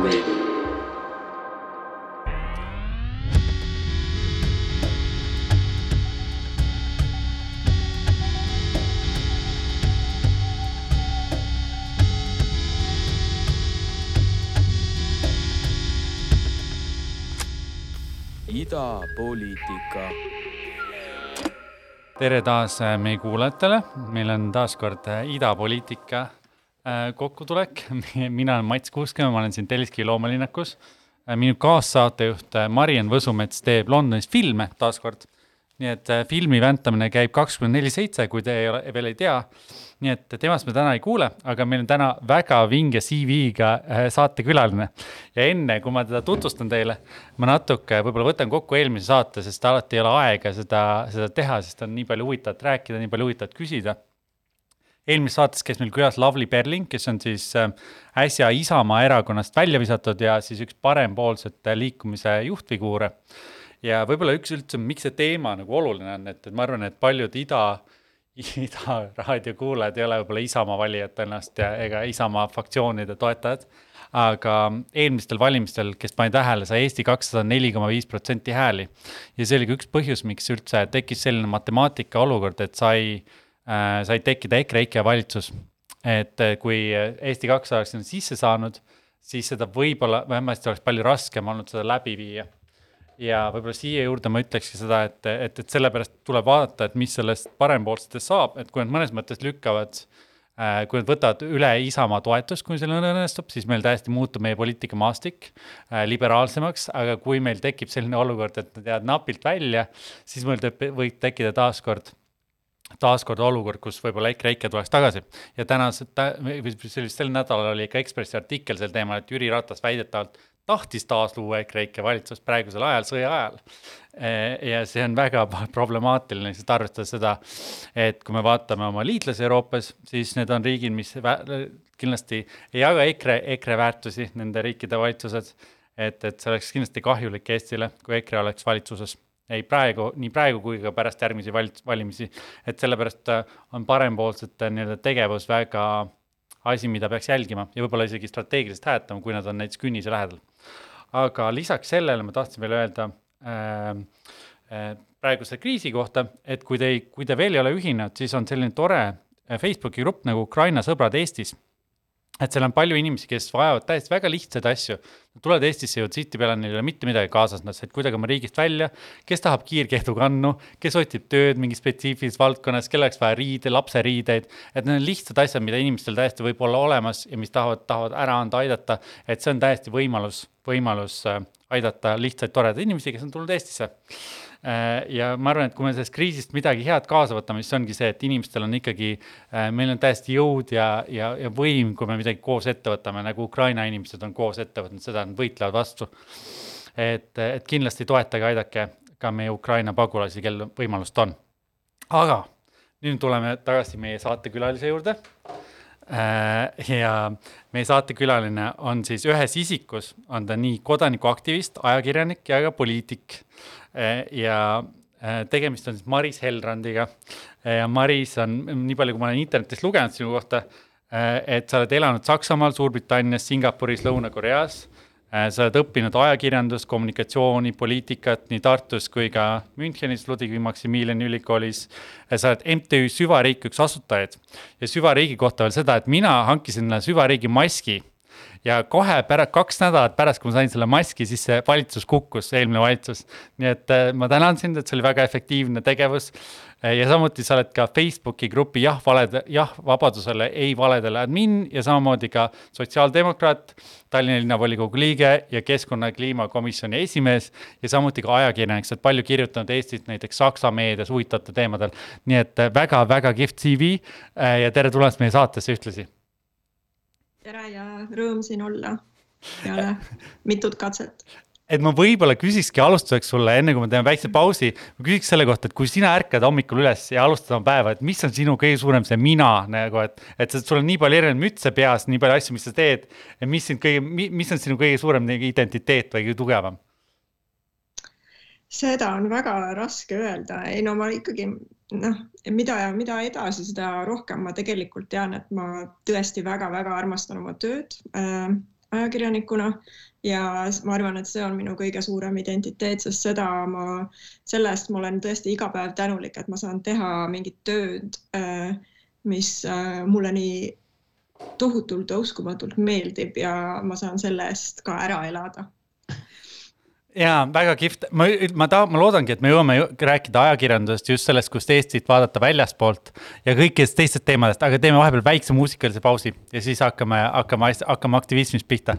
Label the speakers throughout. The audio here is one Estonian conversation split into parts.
Speaker 1: Radio.
Speaker 2: Idapoliitika.
Speaker 3: tere taas äh, meie kuulajatele, meil on taas kord äh, idapoliitika äh, kokkutulek. mina olen Mats Kuuskema, ma olen siin Telliskivi loomalinnakus. minu kaassaatejuht Mariann Võsumets teeb Londonis filme taas kord. nii et filmi väntamine käib kakskümmend neli seitse, kui te ei ole, veel ei tea. Nii et temast me täna ei kuule, aga meil on täna väga vinge CV-ga saatekülaline. ja enne, kui ma teda tutvustan teile, ma natuke võib-olla võtan kokku eelmise saate, sest alati ei ole aega seda, seda teha, sest on nii palju huvitavat rääkida, nii palju huvitavat küsida eelmises saates käis meil külas Lavly Perling, kes on siis äh, äsja Isamaa erakonnast välja visatud ja siis üks parempoolsete liikumise juhtfiguure. ja võib-olla üks üldse, miks see teema nagu oluline on, et, et ma arvan, et paljud ida, ida raadiokuulajad ei ole võib-olla Isamaa valijad tõenäoliselt ja ega Isamaa fraktsioonide toetajad. aga eelmistel valimistel, kes pani tähele, sai Eesti kakssada neli koma viis protsenti hääli. ja see oli ka üks põhjus, miks üldse tekkis selline matemaatika olukord, et sai äh, said tekkida EKREIKE valitsus. et äh, kui Eesti kakssada oleks sinna sisse saanud, siis seda võib-olla, vähemasti oleks palju raskem olnud seda läbi viia. Ja võib-olla siia juurde ma ütlekski seda, et, et, et sellepärast tuleb vaadata, et mis sellest parempoolsetest saab, et kui nad mõnes mõttes lükkavad äh, kui nad võtavad üle Isamaa toetust, kui see õnnestub, siis meil täiesti muutub meie poliitikamaastik äh, liberaalsemaks, aga kui meil tekib selline olukord, et nad jäävad napilt välja, siis meil võib tekkida taaskord taaskord olukord, kus võib-olla EKREIKE tuleks tagasi. Ja tänased, või sellist sel nädalal oli ka Ekspressi artikkel sel teemal, et Jüri Ratas väidetavalt tahtis taasluua EKREIKE valitsust praegusel ajal, sõja ajal. ja see on väga problemaatiline, sest arvestades seda, et kui me vaatame oma liitlasi Euroopas, siis need on riigid, mis kindlasti ei jaga EKRE, EKRE väärtusi, nende riikide valitsused. et, et see oleks kindlasti kahjulik Eestile, kui EKRE oleks valitsuses ei praegu, nii praegu kui ka pärast järgmisi val-, valimisi. et sellepärast on parempoolsete nii-öelda tegevus väga asi, mida peaks jälgima ja võib-olla isegi strateegiliselt hääletama, kui nad on näiteks künnise lähedal. aga lisaks sellele ma tahtsin veel öelda äh, äh, praeguse kriisi kohta, et kui te ei, kui te veel ei ole ühinenud, siis on selline tore Facebooki grupp nagu Ukraina sõbrad Eestis et seal on palju inimesi, kes vajavad täiesti väga lihtsaid asju. Nad tulevad Eestisse ju tihtipeale, neil ei ole mitte midagi kaasas, nad said kuidagi oma riigist välja, kes tahab kiirkehtukannu, kes otsib tööd mingis spetsiifilises valdkonnas, kellel oleks vaja riide, lapseriideid. et need on lihtsad asjad, mida inimestel täiesti võib olla olemas ja mis tahavad, tahavad ära anda, aidata. et see on täiesti võimalus, võimalus äh, aidata lihtsaid toredaid inimesi, kes on tulnud Eestisse ja ma arvan, et kui me sellest kriisist midagi head kaasa võtame, siis ongi see, et inimestel on ikkagi, äh, meil on täiesti jõud ja, ja, ja võim, kui me midagi koos ette võtame, nagu Ukraina inimesed on koos ette võtnud, seda nad võitlevad vastu. et, et kindlasti toetage, aidake ka meie Ukraina pagulasi, kel võimalust on. aga nüüd tuleme tagasi meie saatekülalise juurde Äh, ja meie saatekülaline on siis ühes isikus, on ta nii kodanikuaktivist, ajakirjanik ja ka poliitik. Äh, ja äh, tegemist on siis Maris Helrandiga. ja Maris on, nii palju, kui ma olen internetist lugenud sinu kohta, et sa oled elanud Saksamaal, Suurbritannias, Singapuris, Lõuna-Koreas Äh, sa oled õppinud ajakirjandust, kommunikatsiooni, poliitikat nii Tartus kui ka Münchenis Ludwig Maximiliani ülikoolis. Äh, sa oled MTÜ Süvariik üks asutajaid ja süvariigi kohta veel seda, et mina hankisin süvariigi maski ja kohe pärast, kaks nädalat pärast, kui ma sain selle maski, siis see valitsus kukkus, eelmine valitsus. nii et äh, ma tänan sind, et see oli väga efektiivne tegevus Eh, ja samuti sa oled ka Facebooki grupi Jah valede, jah vabadusele, ei valedele admin ja samamoodi ka sotsiaaldemokraat, Tallinna linnavolikogu liige ja keskkonna- ja kliimakomisjoni esimees ja samuti ka ajakirjanik, sa oled palju kirjutanud Eestit näiteks Saksa meedias huvitavatel teemadel. nii et väga-väga kihvt CV ja tere tulemast meie saatesse ühtlasi.
Speaker 4: Tere ja rõõm siin olla peale mitut katset
Speaker 3: et ma võib-olla küsikski alustuseks sulle, enne kui me teeme väikse pausi, ma küsiks selle kohta, et kui sina ärkad hommikul üles ja alustad oma päeva, et mis on sinu kõige suurem see mina nagu, et, et sul on nii palju erinevaid mütse peas, nii palju asju, mis sa teed. mis sind kõige, mis on sinu kõige suurem nagu identiteet või kõige tugevam?
Speaker 4: seda on väga raske öelda, ei no ma ikkagi noh, mida mida edasi, seda rohkem ma tegelikult tean, et ma tõesti väga-väga armastan oma tööd äh, ajakirjanikuna. Ja ma arvan, et see on minu kõige suurem identiteet, sest seda ma, selle eest ma olen tõesti iga päev tänulik, et ma saan teha mingit tööd äh,, mis äh, mulle nii tohutult uskumatult meeldib ja ma saan selle eest ka ära elada
Speaker 3: ja väga kihvt, ma, ma tahan, ma loodangi, et me jõuame rääkida ajakirjandusest just sellest, kust Eestit vaadata väljaspoolt ja kõikidest teistest teemadest, aga teeme vahepeal väikse muusikalise pausi ja siis hakkame, hakkame, hakkame aktivismist pihta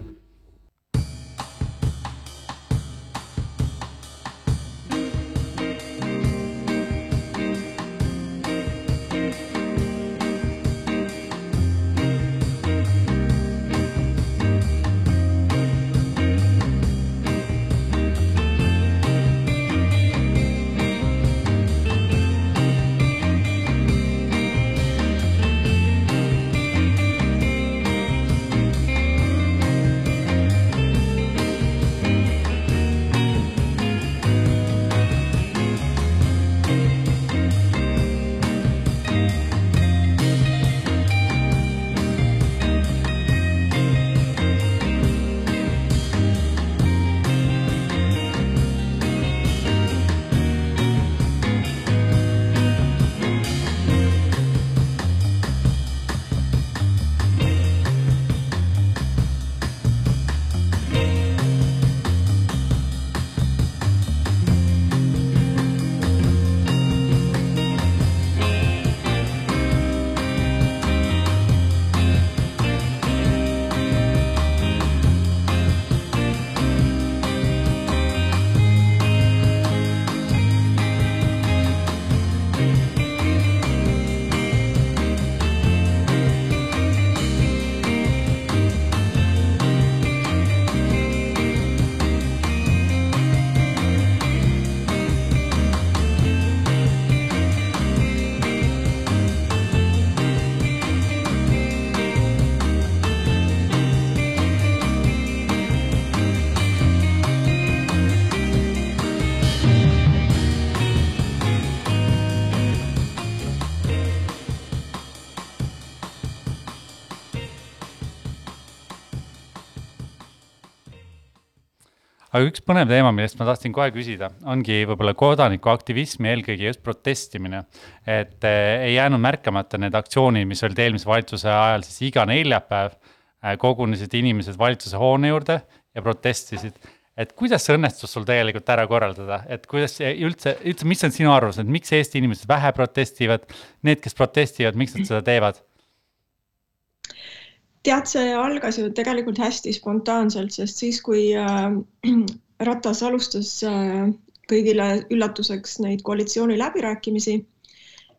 Speaker 3: aga üks põnev teema, millest ma tahtsin kohe küsida, ongi võib-olla kodanikuaktivism ja eelkõige just protestimine. et eh, ei jäänud märkamata need aktsioonid, mis olid eelmise valitsuse ajal siis iga neljapäev eh, kogunesid inimesed valitsuse hoone juurde ja protestisid. et kuidas see õnnestus sul tegelikult ära korraldada, et kuidas üldse, üldse, mis on sinu arvamus, et miks Eesti inimesed vähe protestivad, need, kes protestivad, miks nad seda teevad?
Speaker 4: Tead, see algas ju tegelikult hästi spontaanselt, sest siis, kui äh, Ratas alustas äh, kõigile üllatuseks neid koalitsiooni läbirääkimisi,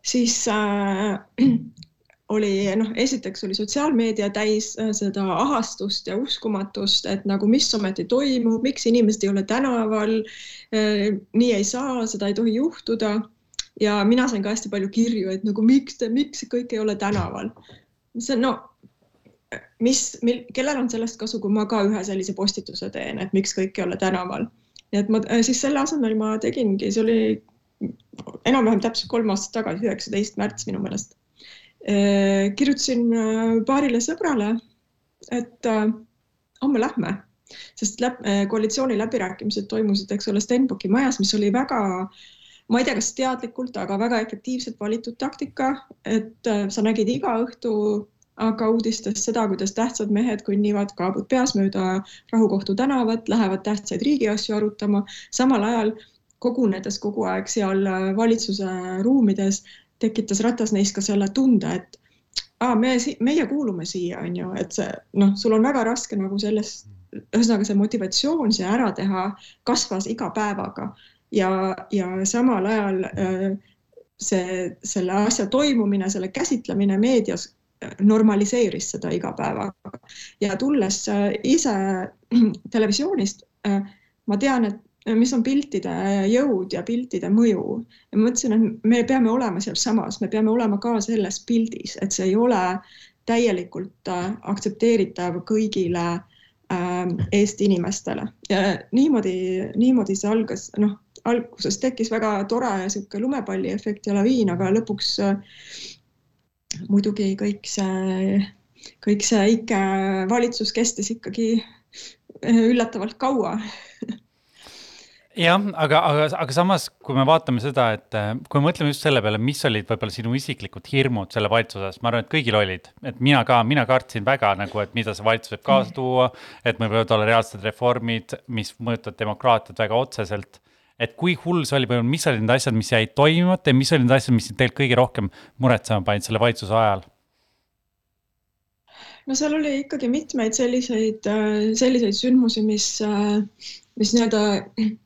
Speaker 4: siis äh, oli noh, esiteks oli sotsiaalmeedia täis äh, seda ahastust ja uskumatust, et nagu mis ometi toimub, miks inimesed ei ole tänaval äh,. nii ei saa, seda ei tohi juhtuda. ja mina sain ka hästi palju kirju, et nagu miks miks kõik ei ole tänaval. see no mis, mil, kellel on sellest kasu, kui ma ka ühe sellise postituse teen, et miks kõik ei ole tänaval. nii et ma äh, siis selle asemel ma tegingi, see oli enam-vähem täpselt kolm aastat tagasi, üheksateist märts minu meelest. Äh, kirjutasin äh, paarile sõbrale, et homme lähme, sest läb, koalitsiooni läbirääkimised toimusid, eks ole, Stenbocki majas, mis oli väga ma ei tea, kas teadlikult, aga väga efektiivselt valitud taktika, et sa nägid iga õhtu aga uudistes seda, kuidas tähtsad mehed kõnnivad kaabud peas mööda Rahukohtu tänavat, lähevad tähtsaid riigiasju arutama, samal ajal kogunedes kogu aeg seal äh, valitsuse ruumides, tekitas Ratas neis ka selle tunde, et aa, me, meie kuulume siia, on ju, et see noh, sul on väga raske nagu sellest, ühesõnaga see motivatsioon see ära teha kasvas iga päevaga. Ja, ja samal ajal äh, see, selle asja toimumine, selle käsitlemine meedias normaliseeris seda iga päevaga. Ja tulles äh, ise televisioonist, äh, ma tean, et äh, mis on piltide jõud ja piltide mõju. Ja ma mõtlesin, et me peame olema sealsamas, me peame olema ka selles pildis, et see ei ole täielikult aktsepteeritav kõigile äh, Eesti inimestele. Ja niimoodi, niimoodi see algas, noh, alguses tekkis väga tore sihuke lumepalliefekt ja laviin, aga lõpuks äh, muidugi kõik see, kõik see IKE valitsus kestis ikkagi äh, üllatavalt kaua.
Speaker 3: Jah, aga, aga, aga samas, kui me vaatame seda, et äh, kui me mõtleme just selle peale, mis olid võib-olla sinu isiklikud hirmud selle valitsuses, ma arvan, et kõigil olid, et mina ka, mina kartsin väga nagu, et mida see valitsus võib kaasa tuua, et meil võivad olla reaalsed reformid, mis mõjutavad demokraatiat väga otseselt. Et kui hull see oli, mis olid need asjad, mis jäid toimimata ja mis olid need asjad, mis tegelikult kõige rohkem muretsema panid selle valitsuse ajal?
Speaker 4: no seal oli ikkagi mitmeid selliseid, äh, selliseid sündmusi, mis äh, mis nii-öelda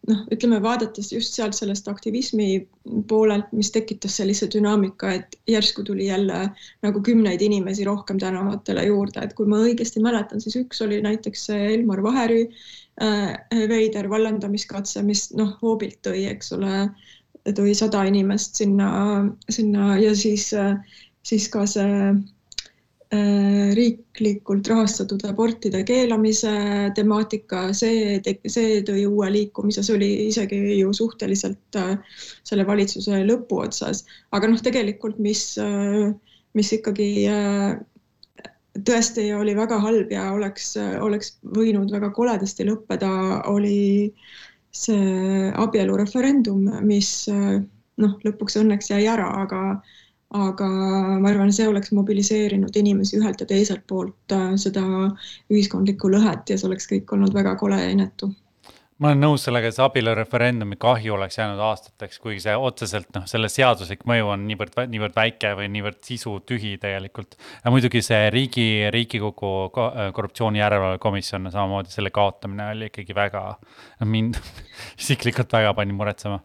Speaker 4: noh, ütleme vaadates just sealt sellest aktivismi poolelt, mis tekitas sellise dünaamika, et järsku tuli jälle nagu kümneid inimesi rohkem tänavatele juurde, et kui ma õigesti mäletan, siis üks oli näiteks Elmar Vaherüü äh, veider vallandamiskatse, mis noh, hoobilt tõi, eks ole, tõi sada inimest sinna, sinna ja siis, siis ka see Äh, riiklikult rahastatud abortide keelamise temaatika, see, see tõi uue liikumise, see oli isegi ju suhteliselt äh, selle valitsuse lõpuotsas, aga noh, tegelikult mis, äh, mis ikkagi tõesti oli väga halb ja oleks, oleks võinud väga koledasti lõppeda, oli see abielureferendum, mis noh, lõpuks õnneks jäi ära, aga aga ma arvan, see oleks mobiliseerinud inimesi ühelt ja teiselt poolt äh, seda ühiskondlikku lõhet ja see oleks kõik olnud väga kole ja inetu
Speaker 3: ma olen nõus sellega, et see abielureferendumi kahju oleks jäänud aastateks, kuigi see otseselt noh, selle seaduslik mõju on niivõrd, niivõrd väike või niivõrd sisutühi tegelikult. ja muidugi see riigi, Riigikogu korruptsiooni järelevalve komisjon samamoodi, selle kaotamine oli ikkagi väga, mind isiklikult väga pani muretsema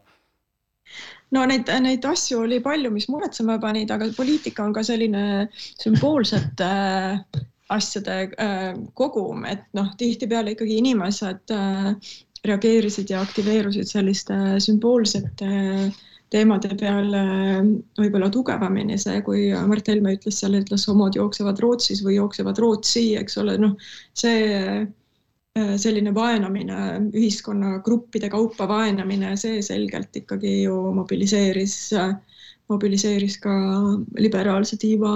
Speaker 4: no neid, neid asju oli palju, mis muretsema panid, aga poliitika on ka selline sümboolsete äh, asjade äh, kogum, et noh, tihtipeale ikkagi inimesed äh, reageerisid ja aktiveerusid selliste sümboolsete teemade peale võib-olla tugevamini. see, kui Mart Helme ütles seal, ütles homod jooksevad Rootsis või jooksevad Rootsi, eks ole, noh, see Äh, selline vaenamine, ühiskonnagruppide kaupa vaenamine, see selgelt ikkagi ju mobiliseeris, mobiliseeris ka liberaalse tiiva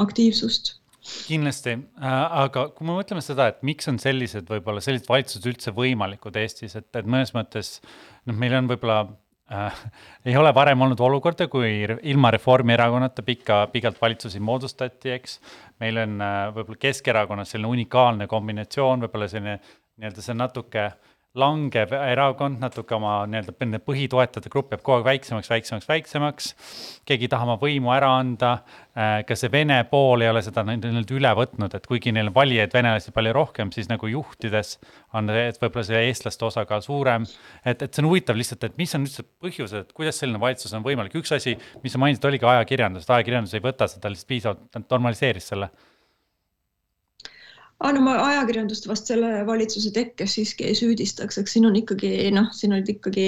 Speaker 4: aktiivsust
Speaker 3: kindlasti, äh, aga kui me mõtleme seda, et miks on sellised võib-olla sellised valitsused üldse võimalikud Eestis, et, et mõnes mõttes noh, meil on võib-olla äh, ei ole varem olnud olukorda, kui ilma Reformierakonnata pikka, pikalt valitsusi moodustati, eks. meil on äh, võib-olla Keskerakonnas selline unikaalne kombinatsioon, võib-olla selline nii-öelda see natuke äh, langev erakond natuke oma nii-öelda põhitoetajate grupp jääb kogu aeg väiksemaks, väiksemaks, väiksemaks. keegi ei taha oma võimu ära anda. Äh, ka see Vene pool ei ole seda nii-öelda üle võtnud, et kuigi neil on valijaid venelasi palju rohkem, siis nagu juhtides on, võib-olla see eestlaste osakaal suurem. et, et see on huvitav lihtsalt, et mis on üldse põhjused, et kuidas selline valitsus on võimalik, üks asi, mis sa mainisid, oligi ajakirjandus, et ajakirjandus ei võta seda lihtsalt piisavalt, normaliseeris selle
Speaker 4: ah,. no ma ajakirjandust vast selle valitsuse tekkes siiski ei süüdistaks, eks siin on ikkagi noh, siin olid ikkagi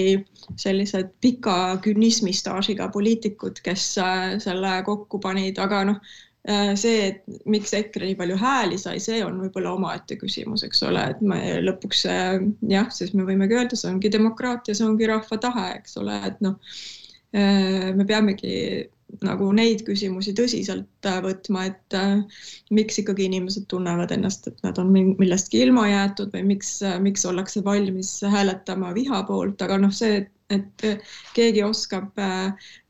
Speaker 4: sellised pika künnismistaažiga poliitikud, kes äh, selle kokku panid, aga noh äh, see, et miks EKRE nii palju hääli sai, see on võib-olla omaette küsimus, eks ole, et me lõpuks äh, jah, siis me võimegi öelda, see ongi demokraatia, see ongi rahva tahe, eks ole, et noh, me peamegi nagu neid küsimusi tõsiselt äh, võtma, et äh, miks ikkagi inimesed tunnevad ennast, et nad on millestki ilma jäetud või miks, äh, miks ollakse valmis hääletama viha poolt, aga noh, see, et keegi oskab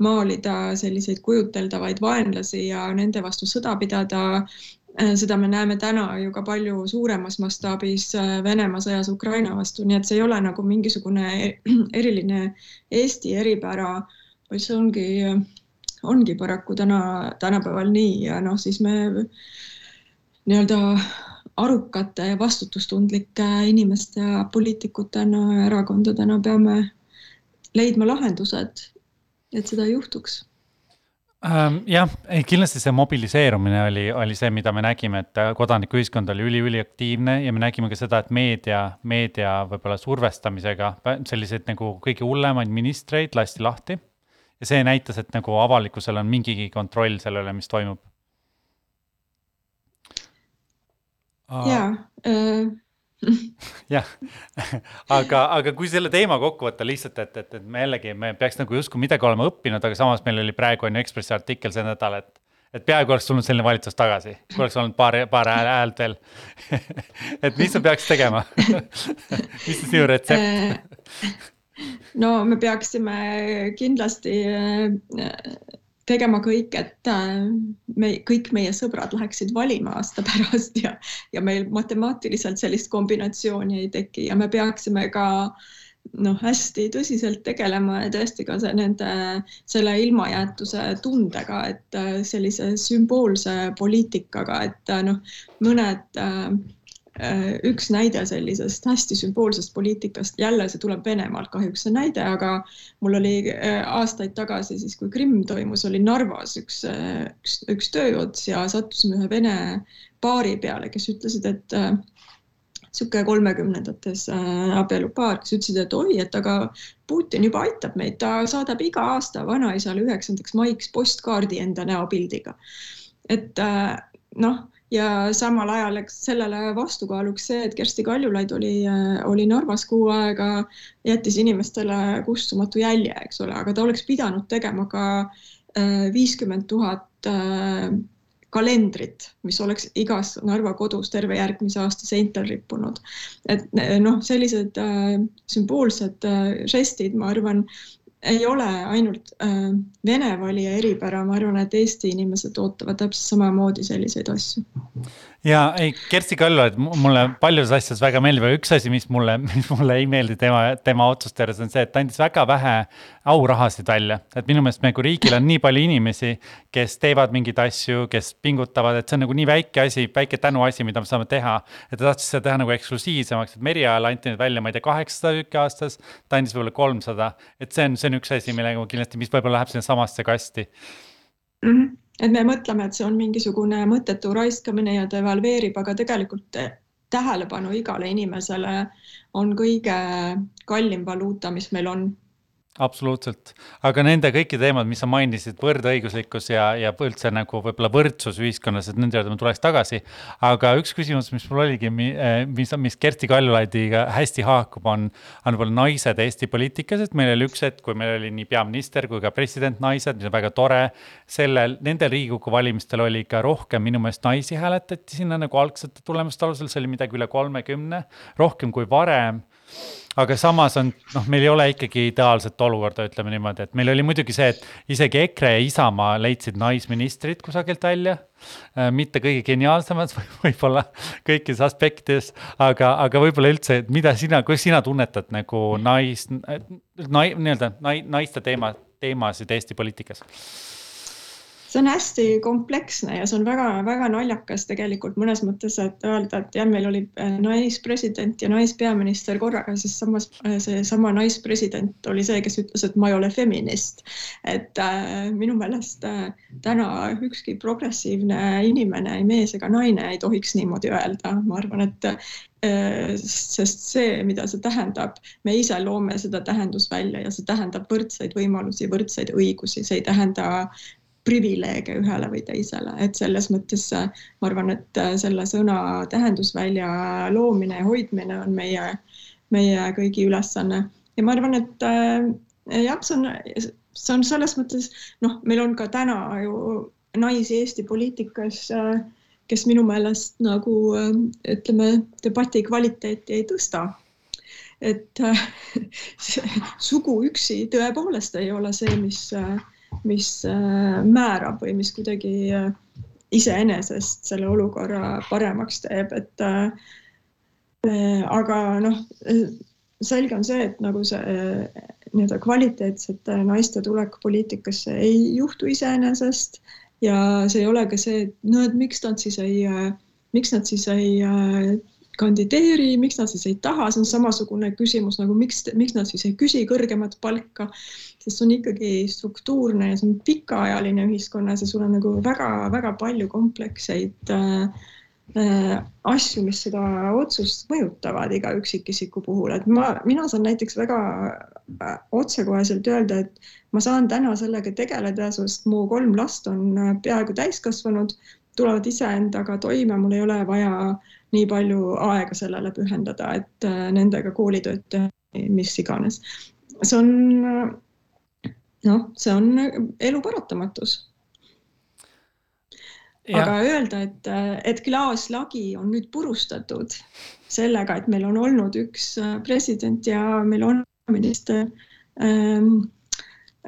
Speaker 4: maalida selliseid kujuteldavaid vaenlasi ja nende vastu sõda pidada, seda me näeme täna ju ka palju suuremas mastaabis Venemaa sõjas Ukraina vastu, nii et see ei ole nagu mingisugune eriline Eesti eripära, vaid see ongi ongi paraku täna, tänapäeval nii ja noh, siis me nii-öelda arukate ja vastutustundlike inimeste ja poliitikutena ja erakondadena peame leidma lahendused, et seda ei juhtuks.
Speaker 3: Ähm, jah, kindlasti see mobiliseerumine oli, oli see, mida me nägime, et kodanikuühiskond oli üli-üliaktiivne ja me nägime ka seda, et meedia, meedia võib-olla survestamisega selliseid nagu kõige hullemaid ministreid lasti lahti ja see näitas, et nagu avalikkusel on mingigi kontroll selle üle, mis toimub.
Speaker 4: ja äh,,
Speaker 3: jah, aga, aga kui selle teema kokku võtta lihtsalt, et, et, et me jällegi, me peaks nagu justkui midagi olema õppinud, aga samas meil oli praegu on ju Ekspressi artikkel see nädal, et et peaaegu oleks tulnud selline valitsus tagasi, kui oleks olnud paar, paar häält veel. Et mis sa peaks tegema? Mis on sinu retsept
Speaker 4: no me peaksime kindlasti tegema kõik, et me, kõik meie sõbrad läheksid valima aasta pärast ja, ja meil matemaatiliselt sellist kombinatsiooni ei teki ja me peaksime ka äh, noh, hästi tõsiselt tegelema ja tõesti ka see, nende, selle ilmajäetuse tundega, et äh, sellise sümboolse poliitikaga, et äh, noh, mõned äh, üks näide sellisest hästi sümboolsest poliitikast, jälle see tuleb Venemaalt kahjuks see näide, aga mul oli aastaid tagasi siis, kui Krimm toimus, oli Narvas üks, üks, üks tööots ja sattusime ühe vene paari peale, kes ütlesid, et niisugune kolmekümnendates äh, abielupaar, kes ütlesid, et oi, et aga Putin juba aitab meid, ta saadab iga aasta vanaisale üheksandaks maiks postkaardi enda näopildiga. et äh, noh, ja samal ajal, eks sellele vastukaaluks see, et Kersti Kaljulaid oli, äh, oli Narvas kuu aega, jättis inimestele kustumatu jälje, eks ole, aga ta oleks pidanud tegema ka viiskümmend tuhat kalendrit, mis oleks igas Narva kodus terve järgmise aasta seintel rippunud. et noh, sellised äh, sümboolsed äh, žestid, ma arvan, ei ole ainult äh, Vene valija eripära, ma arvan, et Eesti inimesed ootavad täpselt samamoodi selliseid asju
Speaker 3: ja ei, Kersti Kaljulaid mulle paljudes asjades väga meeldib, aga üks asi, mis mulle, mis mulle ei meeldi tema, tema otsuste juures on see, et ta andis väga vähe aurahasid välja. et minu meelest me kui riigil on nii palju inimesi, kes teevad mingeid asju, kes pingutavad, et see on nagu nii väike asi, väike tänuasi, mida me saame teha. et ta tahtis seda teha nagu eksklusiivsemaks, et Meriajal anti nüüd välja, ma ei tea, kaheksasada tükki aastas, ta andis võib-olla kolmsada, et see on, see on üks asi, millega kindlasti, mis võib-olla läheb sinna samasse kasti
Speaker 4: mm. -hmm et me mõtleme, et see on mingisugune mõttetu raiskamine ja devalveerib, aga tegelikult tähelepanu igale inimesele on kõige kallim valuuta, mis meil on
Speaker 3: absoluutselt, aga nende kõikide teemad, mis sa mainisid, võrdõiguslikkus ja, ja üldse nagu võib-olla võrdsus ühiskonnas, et nende juurde ma tuleks tagasi. aga üks küsimus, mis mul oligi, eh, mis, mis Kersti Kaljulaidiga hästi haakub, on, on võib-olla naised Eesti poliitikas, et meil oli üks hetk, kui meil oli nii peaminister kui ka president naised, mis on väga tore. sellel, nendel Riigikogu valimistel oli ikka rohkem minu meelest naisi hääletati sinna nagu algsete tulemuste alusel, see oli midagi üle kolmekümne, rohkem kui varem aga samas on, noh, meil ei ole ikkagi ideaalset olukorda, ütleme niimoodi, et meil oli muidugi see, et isegi EKRE ja Isamaa leidsid naisministrid kusagilt välja. Äh, mitte kõige geniaalsemad võib-olla kõikides aspektides, aga, aga võib-olla üldse, et mida sina, kuidas sina tunnetad nagu nais, nai-, nii-öelda nai-, naiste teema, teemasid Eesti poliitikas?
Speaker 4: See on hästi kompleksne ja see on väga-väga naljakas tegelikult mõnes mõttes, et öelda, et jah, meil oli äh, naispresident ja naispeaminister korraga, siis samas äh, seesama naispresident oli see, kes ütles, et ma ei ole feminist. et äh, minu meelest äh, täna ükski progressiivne inimene, ei mees ega naine ei tohiks niimoodi öelda, ma arvan, et äh, sest see, mida see tähendab, me ise loome seda tähendust välja ja see tähendab võrdseid võimalusi, võrdseid õigusi, see ei tähenda privileege ühele või teisele, et selles mõttes äh, ma arvan, et äh, selle sõna tähendusvälja loomine ja hoidmine on meie, meie kõigi ülesanne. Ja ma arvan, et äh, jah, see on, see on selles mõttes noh, meil on ka täna ju naisi Eesti poliitikas, kes minu meelest nagu ütleme, debati kvaliteeti ei tõsta. Et sugu üksi tõepoolest ei ole see, mis mis äh, määrab või mis kuidagi äh, iseenesest selle olukorra paremaks teeb, et äh, aga noh, selge on see, et nagu see nii-öelda kvaliteetsete naiste tulek poliitikasse ei juhtu iseenesest ja see ei ole ka see, et no et miks nad siis ei, miks nad siis ei kandideeri, miks nad siis ei taha, see on samasugune küsimus nagu miks, miks nad siis ei küsi kõrgemat palka sest see on ikkagi struktuurne ja see on pikaajaline ühiskonnas ja sul on nagu väga-väga palju kompleksseid äh, äh, asju, mis seda otsust mõjutavad iga üksikisiku puhul, et ma, mina saan näiteks väga äh, otsekoheselt öelda, et ma saan täna sellega tegeleda, sest mu kolm last on äh, peaaegu täiskasvanud tulevad iseendaga toime, mul ei ole vaja nii palju aega sellele pühendada, et äh, nendega koolitööd teha, mis iganes. see on noh, see on elu paratamatus aga öelda, et, et klaaslagi on nüüd purustatud sellega, et meil on olnud üks äh, president ja meil on minister ähm,.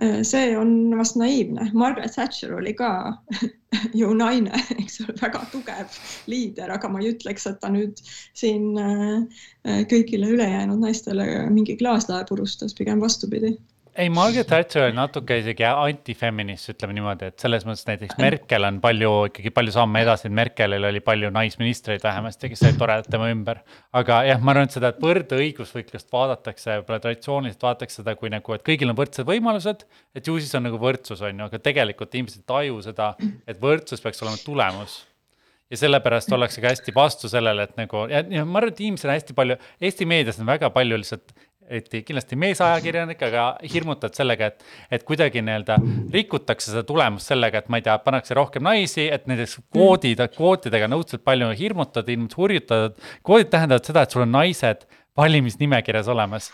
Speaker 4: Äh, see on vast naiivne. Margaret Thatcher oli ka ju naine, eks ole, väga tugev liider, aga ma ei ütleks, et ta nüüd siin äh, kõigile ülejäänud naistele mingi klaaslae purustas, pigem vastupidi
Speaker 3: ei, Margaret Thatcher oli natuke isegi antifeminist, ütleme niimoodi, et selles mõttes näiteks Merkel on palju ikkagi palju samme edasi, et Merkelil oli palju naisministreid vähemasti, kes olid toredad tema ümber. aga jah, ma arvan, et seda võrdõigusvõitlust vaadatakse, võib-olla traditsiooniliselt vaadatakse seda kui nagu, et kõigil on võrdsed võimalused. et ju siis on nagu võrdsus, on ju, aga tegelikult inimesed ei taju seda, et võrdsus peaks olema tulemus ja sellepärast ollakse ka hästi vastu sellele, et nagu ja, ja ma arvan, et inimesed on hästi palju, Eesti meedias on väga palju lihtsalt eriti kindlasti meesajakirjanik, aga hirmutad sellega, et, et kuidagi nii-öelda rikutakse seda tulemust sellega, et ma ei tea, pannakse rohkem naisi, et näiteks kvoodid, kvootidega on õudselt palju hirmutatud, inimesed hurjutavad. kvoodid tähendavad seda, et sul on naised valimisnimekirjas olemas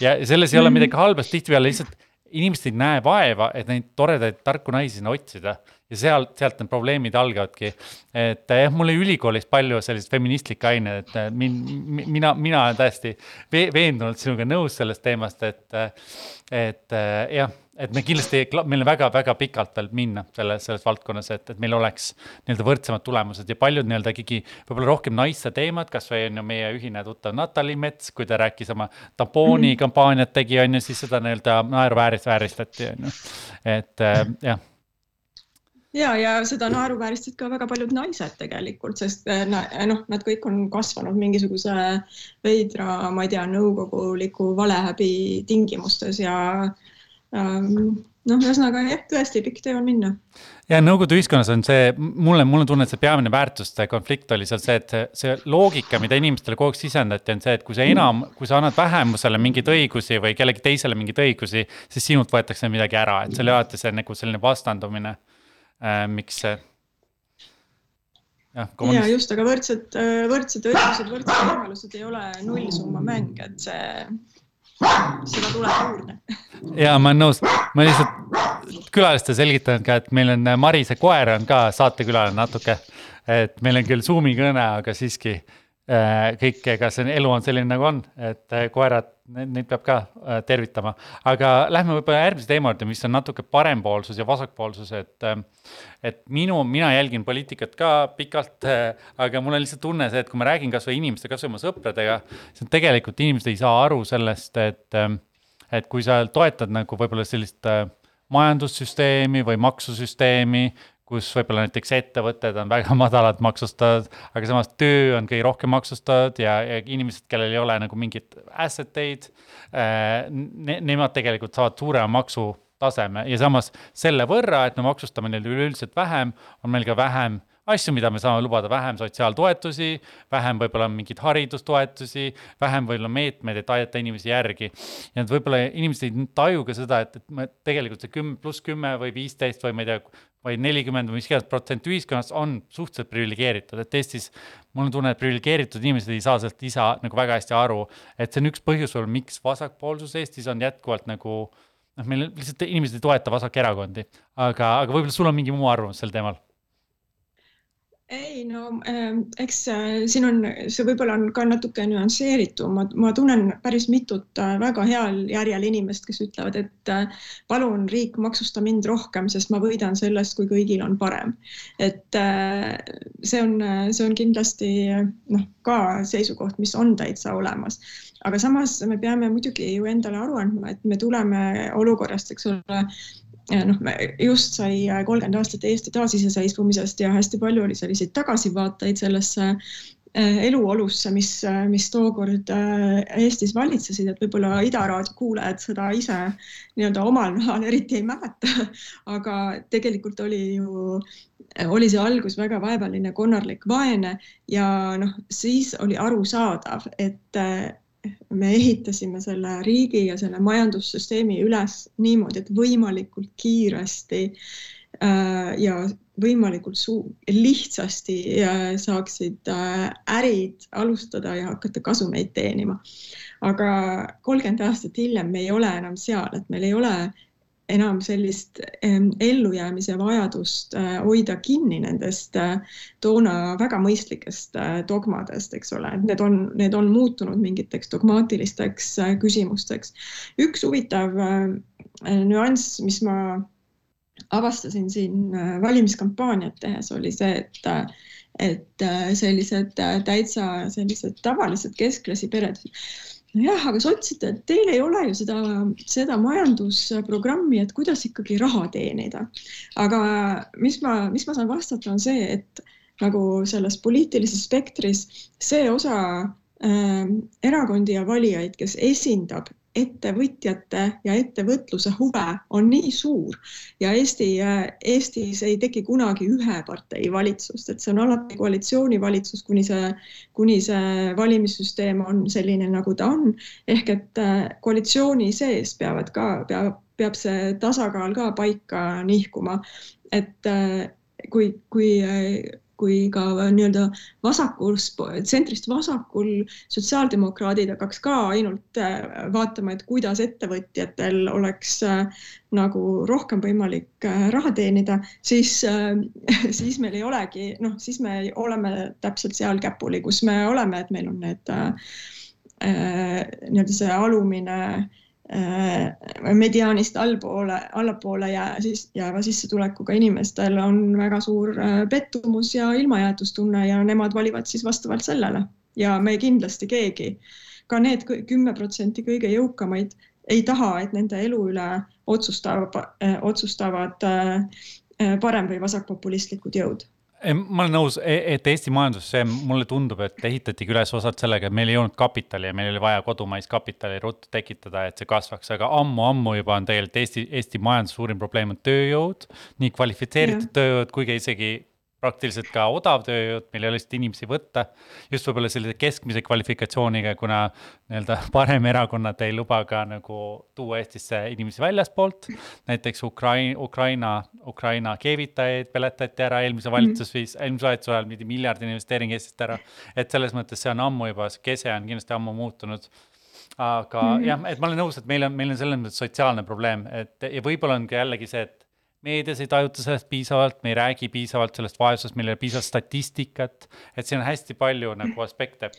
Speaker 3: ja selles ei ole mhm. midagi halba, sest tihtipeale lihtsalt inimesed ei näe vaeva, et neid toredaid tarku naisi sinna otsida ja sealt, sealt need probleemid algavadki. et jah, mul oli ülikoolis palju selliseid feministlikke aineid, et min, mina, mina olen täiesti veendunult sinuga nõus sellest teemast, et, et jah et me kindlasti, meil on väga-väga pikalt veel minna selles, selles valdkonnas, et, et meil oleks nii-öelda võrdsemad tulemused ja paljud nii-öelda ikkagi võib-olla rohkem naiste teemad, kasvõi on ju meie ühine tuttav Natali Mets, kui ta rääkis oma tampooni mm kampaaniat tegi, on ju, siis seda nii-öelda naeruväärist vääristati, on ju, et jah.
Speaker 4: Ja, ja seda naeruvääristasid ka väga paljud naised tegelikult, sest eh, noh, nad kõik on kasvanud mingisuguse veidra, ma ei tea, nõukoguliku valehäbi tingimustes ja noh, ühesõnaga jah, tõesti pikk tee on minna.
Speaker 3: ja Nõukogude ühiskonnas on see, mulle, mul on tunne, et see peamine väärtuste konflikt oli seal see, et see, see loogika, mida inimestele kogu aeg sisendati, on see, et kui sa enam, kui sa annad vähemusele mingeid õigusi või kellelegi teisele mingeid õigusi, siis sinult võetakse midagi ära, et see oli alati see nagu selline vastandumine äh,, miks see
Speaker 4: jah, ja just, aga võrdsed, äh, võrdsed õigused, võrdsed võimalused ei ole nullsumma mäng, et see, seda tuleb juurde.
Speaker 3: ja ma olen nõus, ma lihtsalt külalistele selgitan ka, et meil on Marise koer on ka saatekülaline natuke. et meil on küll Zoom'i kõne, aga siiski kõik, ega see elu on selline, nagu on, et äh, koerad, neid peab ka äh, tervitama. aga lähme võib-olla järgmise teema juurde, mis on natuke parempoolsus ja vasakpoolsus, et. et minu, mina jälgin poliitikat ka pikalt, aga mul on lihtsalt tunne see, et kui ma räägin kasvõi inimestega, kasvõi oma sõpradega, siis tegelikult inimesed ei saa aru sellest, et, et kui sa toetad nagu võib-olla sellist majandussüsteemi või maksusüsteemi kus võib-olla näiteks ettevõtted on väga madalalt maksustatud, aga samas töö on kõige rohkem maksustatud ja, ja inimesed, kellel ei ole nagu mingit asset eid äh, ne,, nemad tegelikult saavad suurema maksutaseme ja samas selle võrra, et me maksustame neil üleüldiselt vähem, on meil ka vähem asju, mida me saame lubada, vähem sotsiaaltoetusi, vähem võib-olla mingeid haridustoetusi, vähem võib-olla meetmeid, et aidata inimesi järgi. ja et võib-olla inimesed ei taju ka seda, et, et me tegelikult see kümme pluss kümme või viisteist või ma ei tea, vaid nelikümmend või mis iganes protsent ühiskonnast on suhteliselt priviligeeritud, et Eestis mul on tunne, et priviligeeritud inimesed ei saa sellest ise nagu väga hästi aru, et see on üks põhjus võib-olla, miks vasakpoolsus Eestis on jätkuvalt nagu noh, meil lihtsalt inimesed ei toeta vasakerakondi, aga, aga võib-olla sul on mingi muu arvamus sel teemal
Speaker 4: ei no äh, eks äh, siin on, see võib-olla on ka natuke nüansseeritum, ma, ma tunnen päris mitut äh, väga heal järjel inimest, kes ütlevad, et äh, palun riik, maksusta mind rohkem, sest ma võidan sellest, kui kõigil on parem. et see on, see on kindlasti noh, ka seisukoht, mis on täitsa olemas aga samas me peame muidugi ju endale aru andma, et me tuleme olukorrast, eks ole, noh, just sai äh, kolmkümmend aastat Eesti taasiseseisvumisest ja hästi palju oli selliseid tagasivaateid sellesse äh, eluolusse, mis, äh, mis tookord Eestis valitsesid, et võib-olla Ida Raadio kuulajad seda ise nii-öelda omal nahal eriti ei mäleta, aga tegelikult oli ju, oli see algus väga vaevaline, konarlik, vaene ja noh, siis oli arusaadav, et me ehitasime selle riigi ja selle majandussüsteemi üles niimoodi, et võimalikult kiiresti ja võimalikult suu-, lihtsasti saaksid ärid alustada ja hakata kasumeid teenima. aga kolmkümmend aastat hiljem me ei ole enam seal, et meil ei ole enam sellist ellujäämise vajadust äh, hoida kinni nendest äh, toona väga mõistlikest äh, dogmadest, eks ole, et need on, need on muutunud mingiteks dogmaatilisteks küsimusteks. üks huvitav nüanss, mis ma avastasin siin valimiskampaaniat tehes, oli see, et et sellised täitsa sellised tavalised keskklassi pered nojah, aga sotside, et teil ei ole ju seda, seda majandusprogrammi, et kuidas ikkagi raha teenida. aga mis ma, mis ma saan vastata, on see, et nagu selles poliitilises spektris see osa äh, erakondi ja valijaid, kes esindab ettevõtjate ja ettevõtluse huve on nii suur ja Eesti, Eestis ei teki kunagi ühe partei valitsust, et see on alati koalitsioonivalitsus, kuni see, kuni see valimissüsteem on selline, nagu ta on. ehk et äh, koalitsiooni sees peavad ka, peab, peab see tasakaal ka paika nihkuma. et äh, kui, kui äh, kui ka nii-öelda vasakul, tsentrist vasakul sotsiaaldemokraadid hakkaks ka ainult äh, vaatama, et kuidas ettevõtjatel oleks äh, nagu rohkem võimalik äh, raha teenida, siis, siis meil ei olegi, noh, siis me oleme täpselt seal käpuli, kus me oleme, et meil on need nii-öelda see alumine äh, Äh, mediaanist allpoole, allapoole ja siis jääva sissetulekuga inimestel on väga suur äh, pettumus ja ilmajäetustunne ja nemad valivad siis vastavalt sellele. Ja me kindlasti keegi, ka need kümme protsenti kõige jõukamaid ei taha, et nende elu üle otsustab, äh, otsustavad parem või vasakpopulistlikud jõud
Speaker 3: ma olen nõus, e-, et Eesti majandus, see mulle tundub, et ehitatigi üles osad sellega, et meil ei olnud kapitali ja meil oli vaja kodumaist kapitali ruttu tekitada, et see kasvaks, aga ammu-ammu juba on tegelikult Eesti, Eesti majanduse suurim probleem on tööjõud. nii kvalifitseeritud tööjõud kui ka isegi praktiliselt ka odav tööjõud, meil ei ole lihtsalt inimesi võtta. just võib-olla sellise keskmise kvalifikatsiooniga, kuna nii-öelda paremerakonnad ei luba ka nagu tuua Eestisse inimesi väljastpoolt. näiteks Ukraina, Ukraina, Ukraina keevitajaid peletati ära eelmise mhm. valitsusviis mm., eelmise valitsuse ajal mingi miljardine investeering Eestist ära. et selles mõttes see on ammu juba, see kese on kindlasti ammu muutunud aga mm -hmm. jah, et ma olen nõus, et meil on, meil on selles mõttes sotsiaalne probleem, et ja võib-olla on ka jällegi see, et meedias ei tajuta sellest piisavalt, me ei räägi piisavalt sellest vaesusest, meil ei ole piisavalt statistikat, et siin on hästi palju nagu aspekte.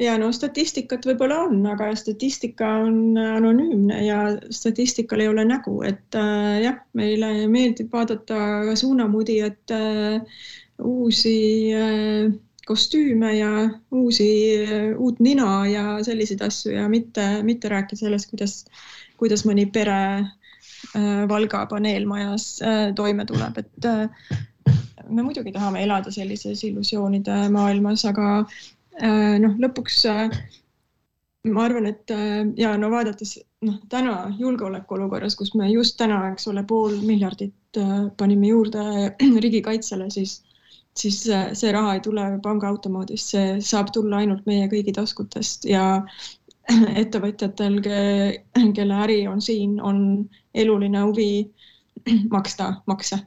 Speaker 4: ja no statistikat võib-olla on, aga statistika on anonüümne ja statistikal ei ole nägu, et äh, jah, meile meeldib vaadata ka suunamudijate äh, uusi äh, kostüüme ja uusi, äh, uut nina ja selliseid asju ja mitte, mitte rääkida sellest, kuidas, kuidas mõni pere Valga paneelmajas äh, toime tuleb, et äh, me muidugi tahame elada sellises illusioonide maailmas, aga noh, lõpuks ma arvan, et ja no vaadates noh, täna julgeolekuolukorras, kus me just täna, eks ole, pool miljardit panime juurde riigikaitsele, siis siis see raha ei tule pangaautomaadist, see saab tulla ainult meie kõigi taskutest ja ettevõtjatel, kelle äri on siin, on eluline huvi maksta makse.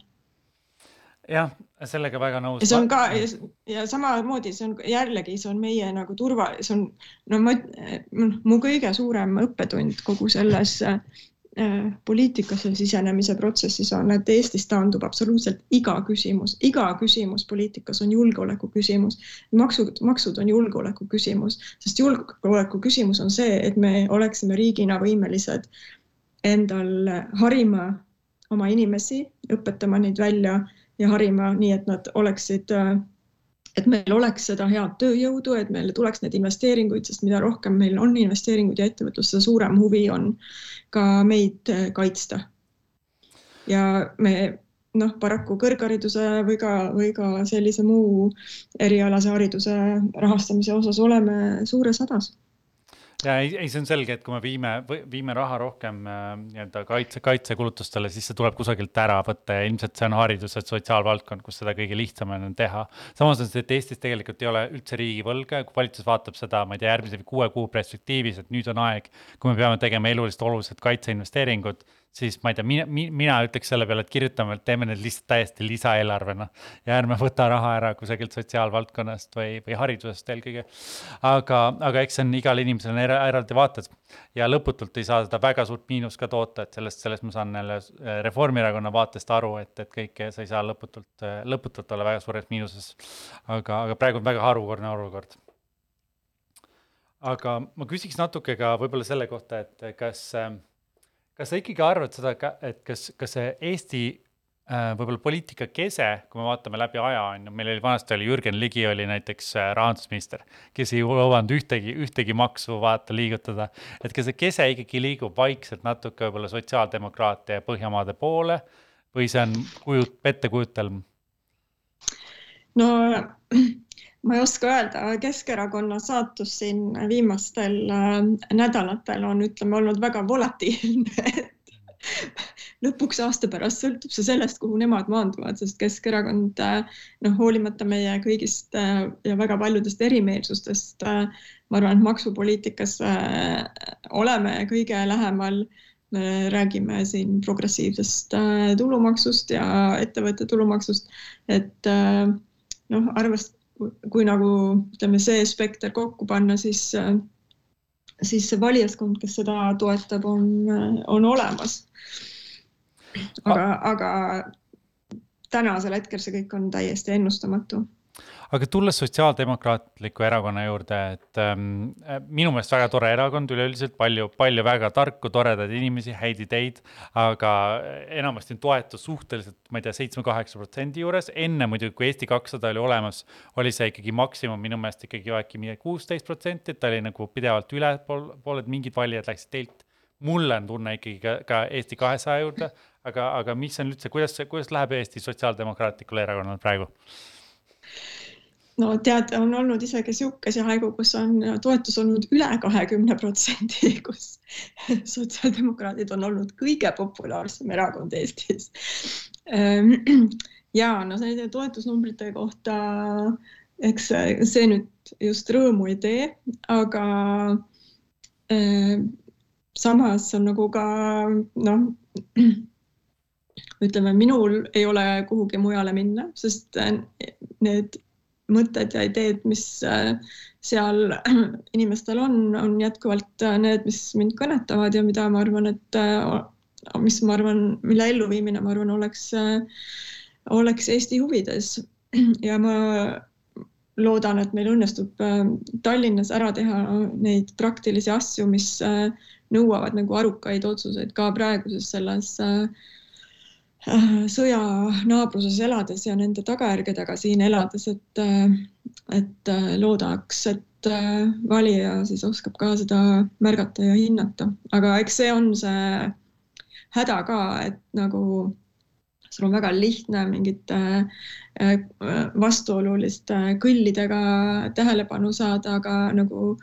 Speaker 3: jah, sellega väga nõus.
Speaker 4: ja see on ka ja, ja samamoodi see on jällegi, see on meie nagu turva, see on no ma, mu kõige suurem õppetund kogu selles äh, Äh, poliitikasse sisenemise protsessis on, et Eestis taandub absoluutselt iga küsimus, iga küsimus poliitikas on julgeoleku küsimus. maksud, maksud on julgeoleku küsimus, sest julgeoleku küsimus on see, et me oleksime riigina võimelised endal harima oma inimesi, õpetama neid välja ja harima nii, et nad oleksid äh, et meil oleks seda head tööjõudu, et meile tuleks neid investeeringuid, sest mida rohkem meil on investeeringuid ja ettevõtlust, seda suurem huvi on ka meid äh, kaitsta. ja me noh, paraku kõrghariduse või ka, või ka sellise muu erialase hariduse rahastamise osas oleme suures hädas
Speaker 3: ja ei, ei, see on selge, et kui me viime, viime raha rohkem äh, nii-öelda kaitse, kaitsekulutustele, siis see tuleb kusagilt ära võtta ja ilmselt see on haridus, et sotsiaalvaldkond, kus seda kõige lihtsam on teha. samas on see, et Eestis tegelikult ei ole üldse riigivõlga, kui valitsus vaatab seda, ma ei tea, järgmise kuue kuu perspektiivis, et nüüd on aeg, kui me peame tegema eluliselt olulised kaitseinvesteeringud siis ma ei tea, mina, mina ütleks selle peale, et kirjutame, teeme need lihtsalt täiesti lisaeelarvena. ja ärme võta raha ära kusagilt sotsiaalvaldkonnast või, või haridusest eelkõige. aga, aga eks see on igal inimesel on era, eraldi vaated ja lõputult ei saa seda väga suurt miinust ka toota, et sellest, sellest ma saan jälle Reformierakonna vaatest aru, et, et kõike sa ei saa lõputult, lõputult olla väga suures miinuses. aga, aga praegu on väga harukordne olukord aga ma küsiks natuke ka võib-olla selle kohta, et kas äh, kas sa ikkagi arvad seda et kas, kas see Eesti äh, võib-olla poliitika kese, kui me vaatame läbi aja, on ju, meil oli vanasti oli Jürgen Ligi oli näiteks äh, rahandusminister, kes ei lubanud ühtegi, ühtegi maksu vaata liigutada. et kas see kese ikkagi liigub vaikselt natuke võib-olla sotsiaaldemokraatia ja Põhjamaade poole või see on kujut-, pettekujutelm?
Speaker 4: no ma ei oska öelda, Keskerakonna saatus siin viimastel äh, nädalatel on, ütleme, olnud väga volatiilne lõpuks aasta pärast sõltub see sellest, kuhu nemad maanduvad, sest Keskerakond äh, noh, hoolimata meie kõigist äh, ja väga paljudest erimeelsustest, ma arvan, et maksupoliitikas oleme kõige lähemal. me räägime siin progressiivsest tulumaksust ja ettevõtte tulumaksust, et noh, arvest-, kui nagu ütleme, see spekter kokku panna, siis, siis see valijaskond, kes seda toetab, on, on olemas. aga, aga tänasel hetkel see kõik on täiesti ennustamatu
Speaker 3: aga tulles Sotsiaaldemokraatliku Erakonna juurde, et ähm, minu meelest väga tore erakond üleüldiselt, palju, palju väga tarku, toredaid inimesi, häid ideid, aga enamasti on toetus suhteliselt, ma ei tea, seitsme-kaheksa protsendi juures, enne muidugi, kui Eesti kakssada oli olemas, oli see ikkagi maksimum minu meelest ikkagi äkki midagi kuusteist protsenti, et ta oli nagu pidevalt ülepool, pool, et mingid valijad läksid teilt. mulle on tunne ikkagi ka, ka Eesti kahesaja juurde, aga, aga mis on üldse, kuidas, kuidas läheb Eesti Sotsiaaldemokraatlikul Erakonnal praegu?
Speaker 4: No tead, on olnud isegi sihukesi aegu, kus on toetus olnud üle kahekümne protsendi, kus sotsiaaldemokraadid on olnud kõige populaarsem erakond Eestis. Ehm, ja no sellise toetusnumbrite kohta, eks see nüüd just rõõmu ei tee, aga ehm, samas on nagu ka noh, ütleme, minul ei ole kuhugi mujale minna, sest need mõtted ja ideed, mis äh, seal inimestel on, on jätkuvalt äh, need, mis mind kõnetavad ja mida ma arvan, et äh, mis ma arvan, mille elluviimine, ma arvan, oleks, oleks Eesti huvides. ja ma loodan, et meil õnnestub Tallinnas ära teha neid praktilisi asju, mis nõuavad nagu arukaid otsuseid ka praeguses selles äh, sõja naabruses elades ja nende tagajärgedega siin elades, et, äh, et äh, loodaks, et valija siis oskab ka seda märgata ja hinnata, aga eks see on see häda ka, et nagu sul on väga lihtne mingite vastuoluliste kõllidega tähelepanu saada, aga nagu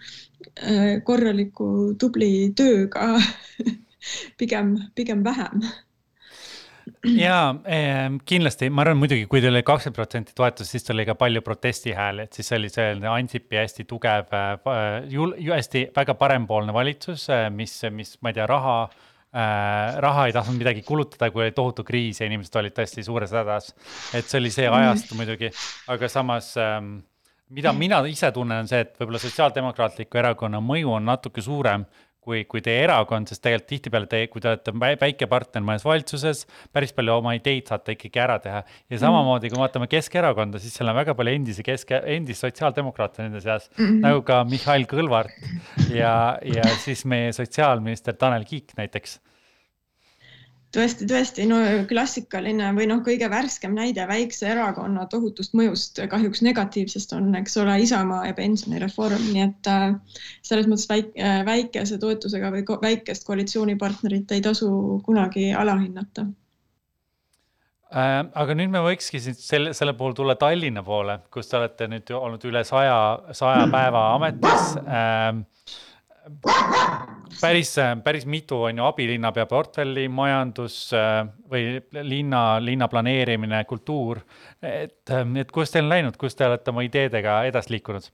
Speaker 4: korraliku tubli tööga pigem, pigem vähem
Speaker 3: ja eh, kindlasti, ma arvan muidugi, kui teil oli kakskümmend protsenti toetust, siis tuli ka palju protestihääli, et siis oli selline Ansipi hästi tugev äh,, hästi väga parempoolne valitsus, äh, mis, mis, ma ei tea, raha äh,, raha ei tahtnud midagi kulutada, kui oli tohutu kriis ja inimesed olid tõesti suures hädas. et see oli see mhm. ajastu muidugi, aga samas ähm, mida mina ise tunnen, on see, et võib-olla Sotsiaaldemokraatliku Erakonna mõju on natuke suurem kui, kui teie erakond, sest tegelikult tihtipeale te, kui te olete väike partner mõnes valitsuses, päris palju oma ideid saate ikkagi ära teha. ja mhm. samamoodi, kui vaatame Keskerakonda, siis seal on väga palju endisi kesk, endisi sotsiaaldemokraate nende seas mm, -hmm. nagu ka Mihhail Kõlvart ja, ja siis meie sotsiaalminister Tanel Kiik näiteks
Speaker 4: tõesti, tõesti, no klassikaline või noh, kõige värskem näide väikse erakonna tohutust mõjust, kahjuks negatiivsest on, eks ole, Isamaa ja pensionireform, nii et äh, selles mõttes väike, äh, väikese toetusega või väikest koalitsioonipartnerit ei tasu kunagi alahinnata
Speaker 3: äh,. aga nüüd me võikski siit selle, selle puhul tulla Tallinna poole, kus te olete nüüd olnud üle saja, saja päeva ametis äh, päris, päris mitu on ju abilinnapea portfelli, majandus äh, või linna, linna planeerimine, kultuur. et, et kuidas teil on läinud, kus te olete oma ideedega edasi liikunud?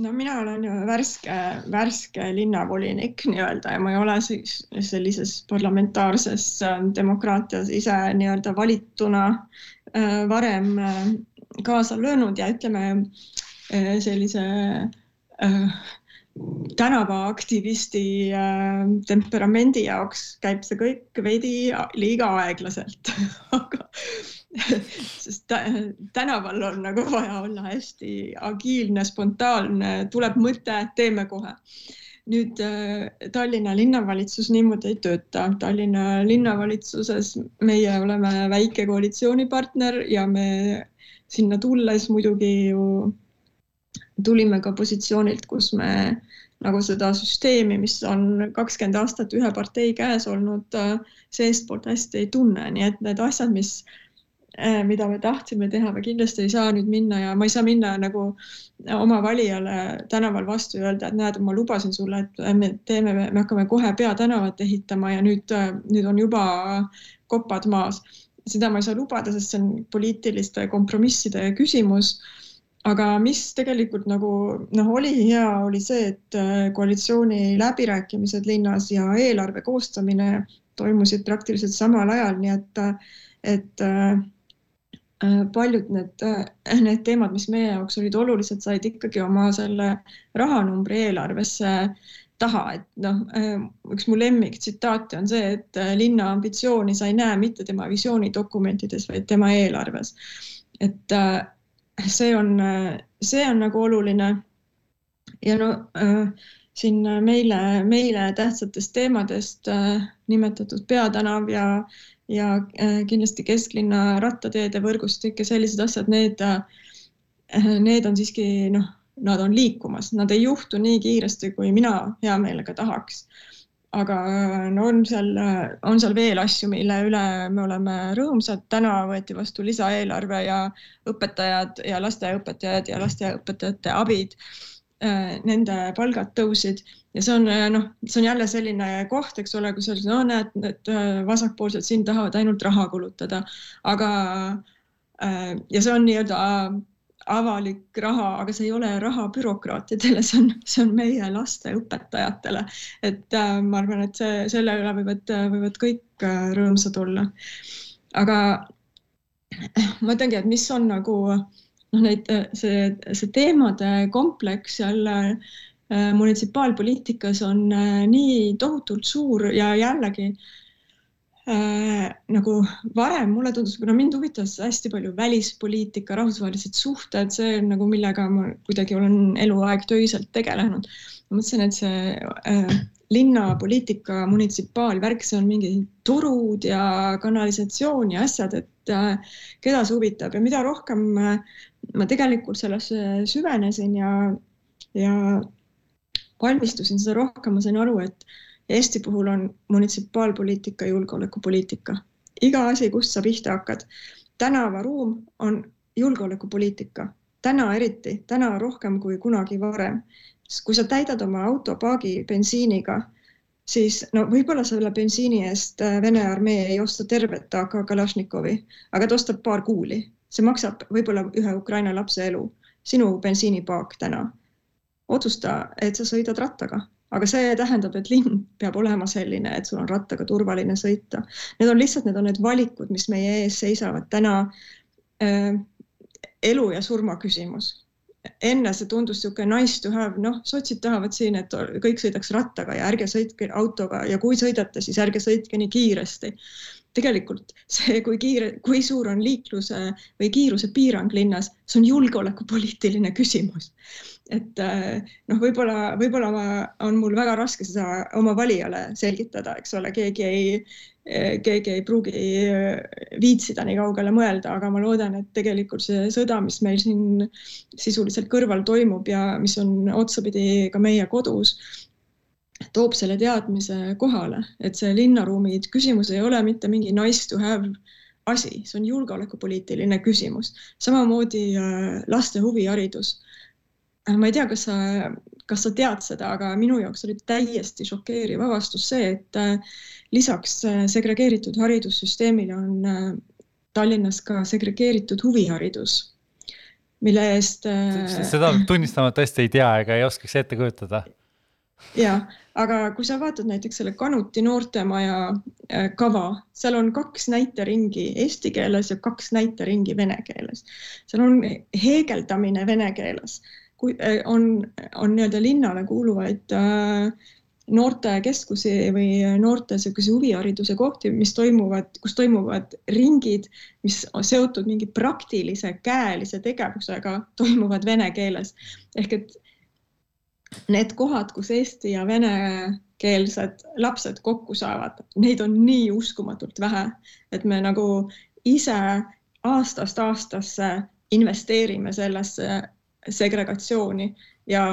Speaker 4: no mina olen ju värske, värske linnavolinik nii-öelda ja ma ei ole siis sellises parlamentaarses äh, demokraatias ise nii-öelda valituna äh, varem äh, kaasa löönud ja ütleme sellise tänavaaktivisti temperamendi jaoks käib see kõik veidi liiga aeglaselt aga sest tänaval on nagu vaja olla hästi agiilne, spontaanne, tuleb mõte, teeme kohe. nüüd äh, Tallinna linnavalitsus niimoodi ei tööta. Tallinna linnavalitsuses meie oleme väike koalitsioonipartner ja me sinna tulles muidugi ju tulime ka positsioonilt, kus me nagu seda süsteemi, mis on kakskümmend aastat ühe partei käes olnud, äh, seestpoolt hästi ei tunne, nii et need asjad, mis Äh, mida me tahtsime teha, me kindlasti ei saa nüüd minna ja ma ei saa minna nagu oma valijale tänaval vastu ja öelda, et näed, ma lubasin sulle, et me teeme, me hakkame kohe peatänavat ehitama ja nüüd, nüüd on juba kopad maas. seda ma ei saa lubada, sest see on poliitiliste kompromisside küsimus. Aga mis tegelikult nagu noh, oli hea, oli see, et äh, koalitsiooni läbirääkimised linnas ja eelarve koostamine toimusid praktiliselt samal ajal, nii et, et äh, Äh, paljud need, äh, need teemad, mis meie jaoks olid olulised, said ikkagi oma selle rahanumbri eelarvesse taha, et noh, äh, üks mu lemmiktsitaate on see, et linna ambitsiooni sa ei näe mitte tema visioonidokumentides, vaid tema eelarves. et see on, see on nagu oluline. ja no siin meile, meile tähtsatest teemadest nimetatud peatänav ja ja äh, kindlasti kesklinna rattateede võrgustik ja sellised asjad, need, äh, need on siiski noh, nad on liikumas, nad ei juhtu nii kiiresti, kui mina hea meelega tahaks. Aga no on seal, on seal veel asju, mille üle me oleme rõõmsad. täna võeti vastu lisaeelarve ja õpetajad ja lasteaiaõpetajad ja lasteaiaõpetajate abid Äh, nende palgad tõusid ja see on äh, noh, see on jälle selline koht, eks ole, kus öeldakse, no näed, need äh, vasakpoolsed siin tahavad ainult raha kulutada, aga ja see on nii-öelda avalik raha, aga see ei ole raha bürokraatidele, see on, see on meie laste õpetajatele. et äh, ma arvan, et see, selle üle võivad, võivad kõik äh, rõõmsad olla. aga ma ütlengi, et mis on nagu noh, neid, see, see teemade kompleks seal äh, munitsipaalpoliitikas on äh, nii tohutult suur ja jällegi äh, nagu varem mulle tundus, kuna mind huvitas hästi palju välispoliitika, rahvusvahelised suhted, see on nagu, millega ma kuidagi olen eluaeg töiselt tegelenud. ma mõtlesin, et see äh, linnapoliitika munitsipaalvärk, see on mingi turud ja kanalisatsioon ja asjad, et äh, keda see huvitab ja mida rohkem äh, ma tegelikult sellesse süvenesin ja, ja valmistusin, seda rohkem ma sain aru, et Eesti puhul on munitsipaalpoliitika julgeolekupoliitika. iga asi, kust sa pihta hakkad. tänavaruum on julgeolekupoliitika, täna eriti, täna rohkem kui kunagi varem. kui sa täidad oma auto paagi bensiiniga, siis no võib-olla selle bensiini eest äh, Vene armee ei osta tervet AK Kalašnikovi, aga ta ostab paar kuuli see maksab võib-olla ühe Ukraina lapse elu, sinu bensiinipaak täna. otsusta, et sa sõidad rattaga, aga see tähendab, et linn peab olema selline, et sul on rattaga turvaline sõita. Need on lihtsalt, need on need valikud, mis meie ees seisavad täna äh,. elu ja surma küsimus. enne see tundus niisugune nice to have, noh, sotsid tahavad siin, et kõik sõidaks rattaga ja ärge sõitke autoga ja kui sõidate, siis ärge sõitke nii kiiresti tegelikult see, kui kiire, kui suur on liikluse või kiiruse piirang linnas, see on julgeolekupoliitiline küsimus. Et eh, noh, võib-olla, võib-olla on mul väga raske seda oma valijale selgitada, eks ole, keegi ei, eh, keegi ei pruugi eh, viitsida nii kaugele mõelda, aga ma loodan, et tegelikult see sõda, mis meil siin sisuliselt kõrval toimub ja mis on otsapidi ka meie kodus toob selle teadmise kohale, et see linnaruumi küsimus ei ole mitte mingi nice to have asi, see on julgeolekupoliitiline küsimus. samamoodi äh, laste huviharidus. Äh, ma ei tea, kas sa, kas sa tead seda, aga minu jaoks oli täiesti šokeeriv avastus see, et äh, lisaks segregeeritud haridussüsteemile on Tallinnas ka segregeeritud huviharidus mille eest äh,
Speaker 3: seda tunnistama tõesti ei tea ega ei oskaks ette kujutada.
Speaker 4: ja, aga kui sa vaatad näiteks selle Kanuti noortemaja äh, kava, seal on kaks näiteringi eesti keeles ja kaks näiteringi vene keeles. seal on heegeldamine vene keeles, äh, on, on nii-öelda linnale kuuluvaid äh, noortekeskusi või noorte niisuguse huvihariduse kohti, mis toimuvad, kus toimuvad ringid, mis seotud mingi praktilise käelise tegevusega, toimuvad vene keeles. ehk et need kohad, kus eesti ja venekeelsed lapsed kokku saavad, neid on nii uskumatult vähe, et me nagu ise aastast aastasse investeerime sellesse segregatsiooni ja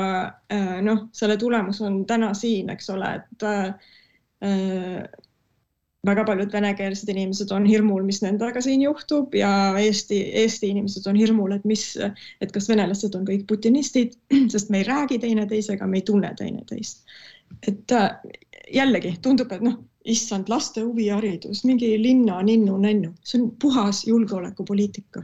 Speaker 4: äh, noh, selle tulemus on täna siin, eks ole, et äh, väga paljud venekeelsed inimesed on hirmul, mis nendega siin juhtub ja Eesti, Eesti inimesed on hirmul, et mis, et kas venelased on kõik putinistid, sest me ei räägi teineteisega, me ei tunne teineteist. et äh, jällegi tundub, et noh, issand, laste huviharidus, mingi linna ninnu-nännu, see on puhas julgeolekupoliitika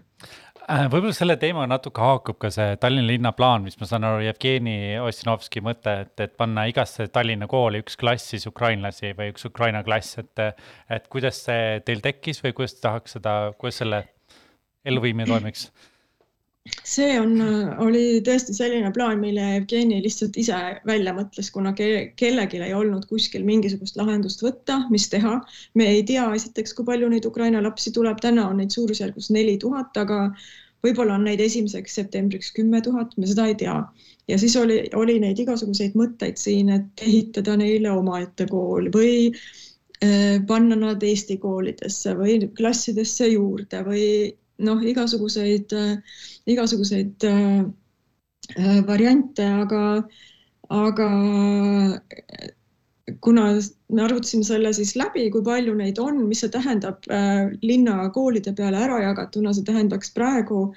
Speaker 3: võib-olla selle teemaga natuke haakub ka see Tallinna linna plaan, mis ma saan aru, Jevgeni Ossinovski mõte, et, et panna igasse Tallinna kooli üks klass siis ukrainlasi või üks Ukraina klass, et. et kuidas see teil tekkis või kuidas te tahaks seda, kuidas selle elluviimine toimiks?
Speaker 4: See on, oli tõesti selline plaan, mille Jevgeni lihtsalt ise välja mõtles, kuna ke kellelgi ei olnud kuskil mingisugust lahendust võtta, mis teha. me ei tea esiteks, kui palju neid Ukraina lapsi tuleb, täna on neid suurusjärgus neli tuhat, aga võib-olla on neid esimeseks septembriks kümme tuhat, me seda ei tea. ja siis oli, oli neid igasuguseid mõtteid siin, et ehitada neile omaette kool või äh, panna nad Eesti koolidesse või klassidesse juurde või noh, igasuguseid, igasuguseid äh, variante, aga, aga kuna me arvutasime selle siis läbi, kui palju neid on, mis see tähendab äh, linnakoolide peale ära jagatuna, see tähendaks praegu,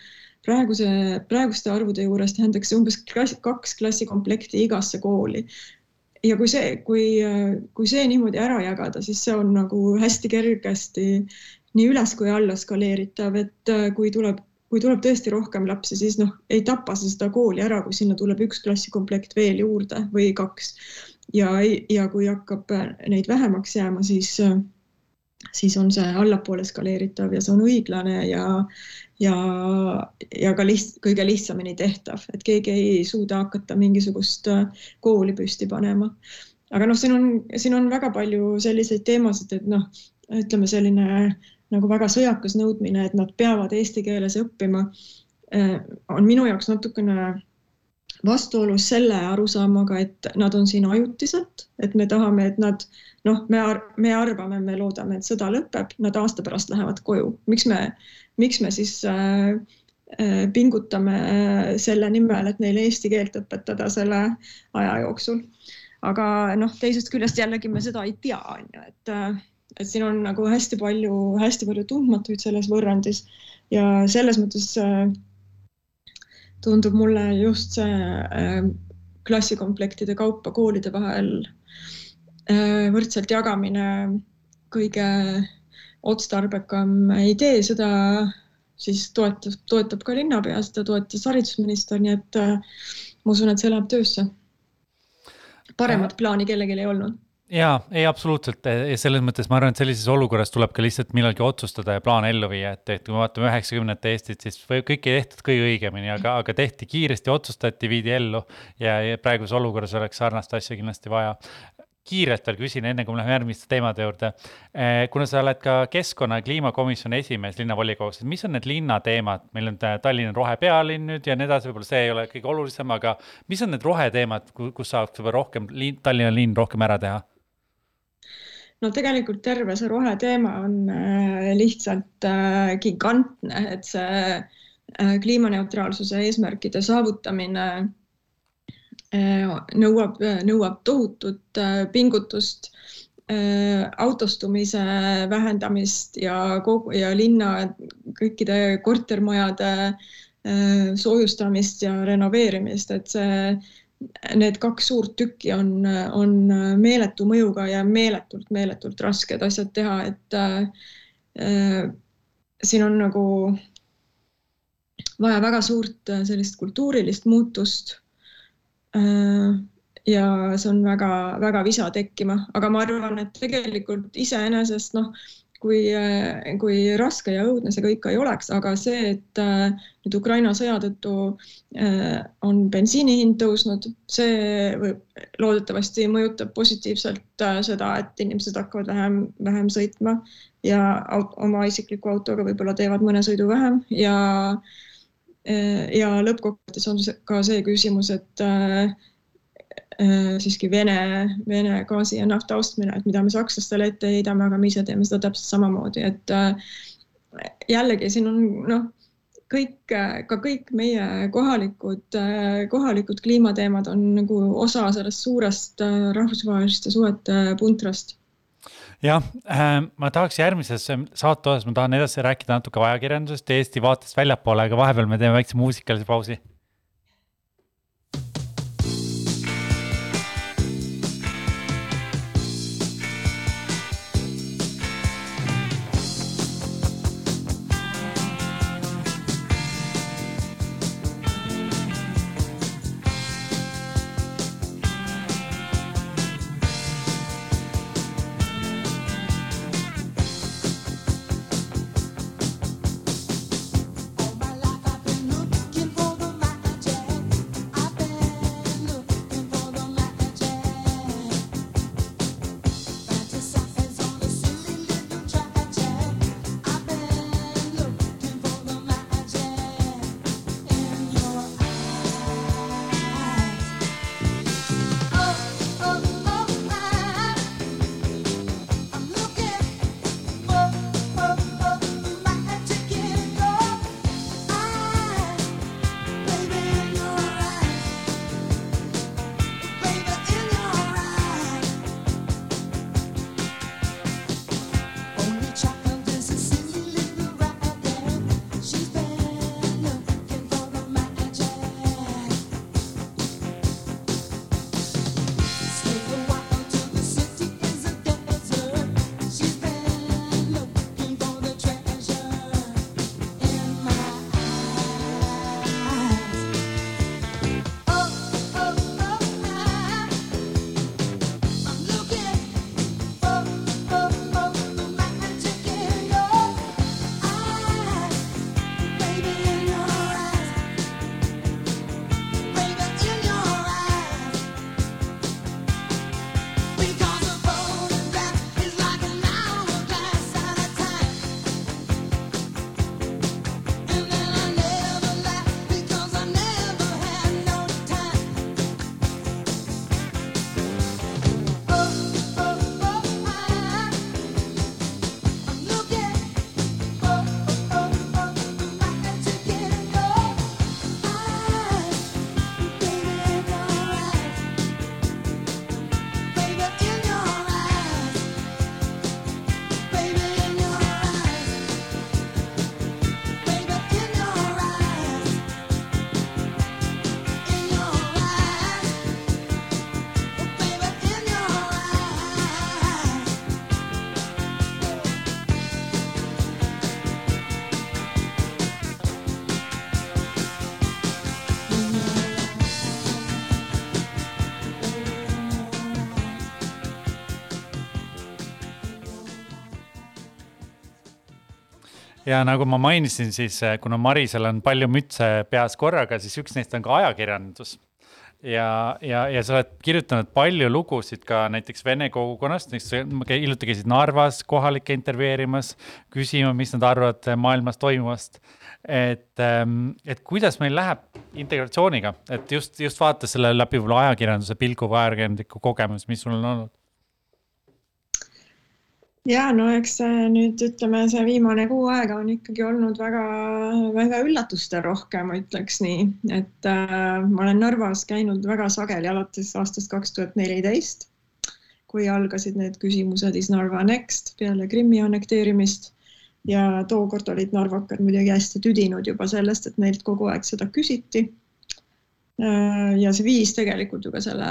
Speaker 4: praeguse, praeguste arvude juures tähendaks see umbes klass, kaks klassikomplekti igasse kooli. ja kui see, kui, kui see niimoodi ära jagada, siis see on nagu hästi kergesti nii üles kui alla skaleeritav, et äh, kui tuleb, kui tuleb tõesti rohkem lapsi, siis noh, ei tapa sa seda kooli ära, kui sinna tuleb üks klassikomplekt veel juurde või kaks. ja, ja kui hakkab äh, neid vähemaks jääma, siis, äh, siis on see allapoole skaleeritav ja see on õiglane ja, ja, ja ka liht-, kõige lihtsamini tehtav, et keegi ei suuda hakata mingisugust kooli püsti panema aga noh, siin on, siin on väga palju selliseid teemasid, et noh, ütleme selline nagu väga sõjakas nõudmine, et nad peavad eesti keeles õppima, eh, on minu jaoks natukene vastuolus selle arusaamaga, et nad on siin ajutiselt, et me tahame, et nad noh, me, me arvame, me loodame, et sõda lõpeb, nad aasta pärast lähevad koju. miks me, miks me siis äh, pingutame selle nimel, et neile eesti keelt õpetada selle aja jooksul? aga noh, teisest küljest jällegi me seda ei tea, on ju, et et siin on nagu hästi palju, hästi palju tundmatuid selles võrrandis. Ja selles mõttes äh, tundub mulle just see äh, klassikomplektide kaupa koolide vahel äh, võrdselt jagamine kõige otstarbekam idee, seda siis toetab, toetab ka linnapea, seda toetas haridusminister, nii et ma usun, et see läheb töösse. paremat plaani kellelgi ei olnud
Speaker 3: jaa, ei absoluutselt selles mõttes ma arvan, et sellises olukorras tuleb ka lihtsalt millalgi otsustada ja plaan ellu viia, et, et kui me vaatame üheksakümnendate Eestit, siis kõik ei tehtud kõige õigemini, aga, aga tehti kiiresti, otsustati, viidi ellu ja, ja praeguses olukorras oleks sarnast asja kindlasti vaja kiirelt veel küsin, enne kui me läheme järgmiste teemade juurde. Eh, kuna sa oled ka keskkonna ja kliimakomisjoni esimees linnavolikogus, et mis on need linnateemad, meil on Tallinna rohepealinn nüüd ja nii edasi, võib-olla see ei ole kõige olulisem, aga mis on need roheteemad, kus saaks võib-olla rohkem, Tallinna linn rohkem ära teha?
Speaker 4: No tegelikult terve see roheteema on äh, lihtsalt äh, gigantne, et see äh, kliimaneutraalsuse eesmärkide saavutamine nõuab, nõuab tohutut pingutust, autostumise vähendamist ja kogu ja linna kõikide kortermajade soojustamist ja renoveerimist, et see need kaks suurt tükki on, on meeletu mõjuga ja meeletult, meeletult rasked asjad teha, et äh, siin on nagu, vaja väga suurt äh, sellist kultuurilist muutust. ja see on väga-väga visa tekkima, aga ma arvan, et tegelikult iseenesest noh kui, kui raske ja õudne see kõik ka ei oleks, aga see, et äh, nüüd Ukraina sõja tõttu äh, on bensiini hind tõusnud, see loodetavasti mõjutab positiivselt äh, seda, et inimesed hakkavad vähem, vähem sõitma ja oma isikliku autoga võib-olla teevad mõne sõidu vähem ja ja lõppkokkuvõttes on ka see küsimus, et Äh, siiski Vene, Vene gaasi ja nafta ostmine, et mida me sakslastele ette heidame, aga me ise teeme seda täpselt samamoodi, et äh, jällegi siin on noh, kõik, ka kõik meie kohalikud, äh, kohalikud kliimateemad on nagu osa sellest suurest rahvusvaheliste suhete puntrast.
Speaker 5: Jah äh,, ma tahaks järgmises saate osas, ma tahan edasi rääkida natuke ajakirjandusest Eesti vaatest väljapoole, aga vahepeal me teeme väikse muusikalise pausi ja nagu ma mainisin, siis eh, kuna Marisel on palju mütse peas korraga, siis üks neist on ka ajakirjandus. ja, ja, ja sa oled kirjutanud palju lugusid ka näiteks vene kogukonnast, näiteks hiljuti käisid Narvas kohalikke intervjueerimas, küsima, mis nad arvavad maailmas toimuvast. et, ehm, et kuidas meil läheb integratsiooniga, et just, just vaata selle läbi võib-olla ajakirjanduse pilgu või ajakirjandusliku kogemus, mis sul on olnud
Speaker 4: ja no eks nüüd ütleme, see viimane kuu aega on ikkagi olnud väga-väga üllatusterohke, ma ütleks nii, et äh, ma olen Narvas käinud väga sageli alates aastast kaks tuhat neliteist, kui algasid need küsimused Is Narva Next peale Krimmi annekteerimist. Ja tookord olid narvakad muidugi hästi tüdinud juba sellest, et neilt kogu aeg seda küsiti ja see viis tegelikult ju ka selle,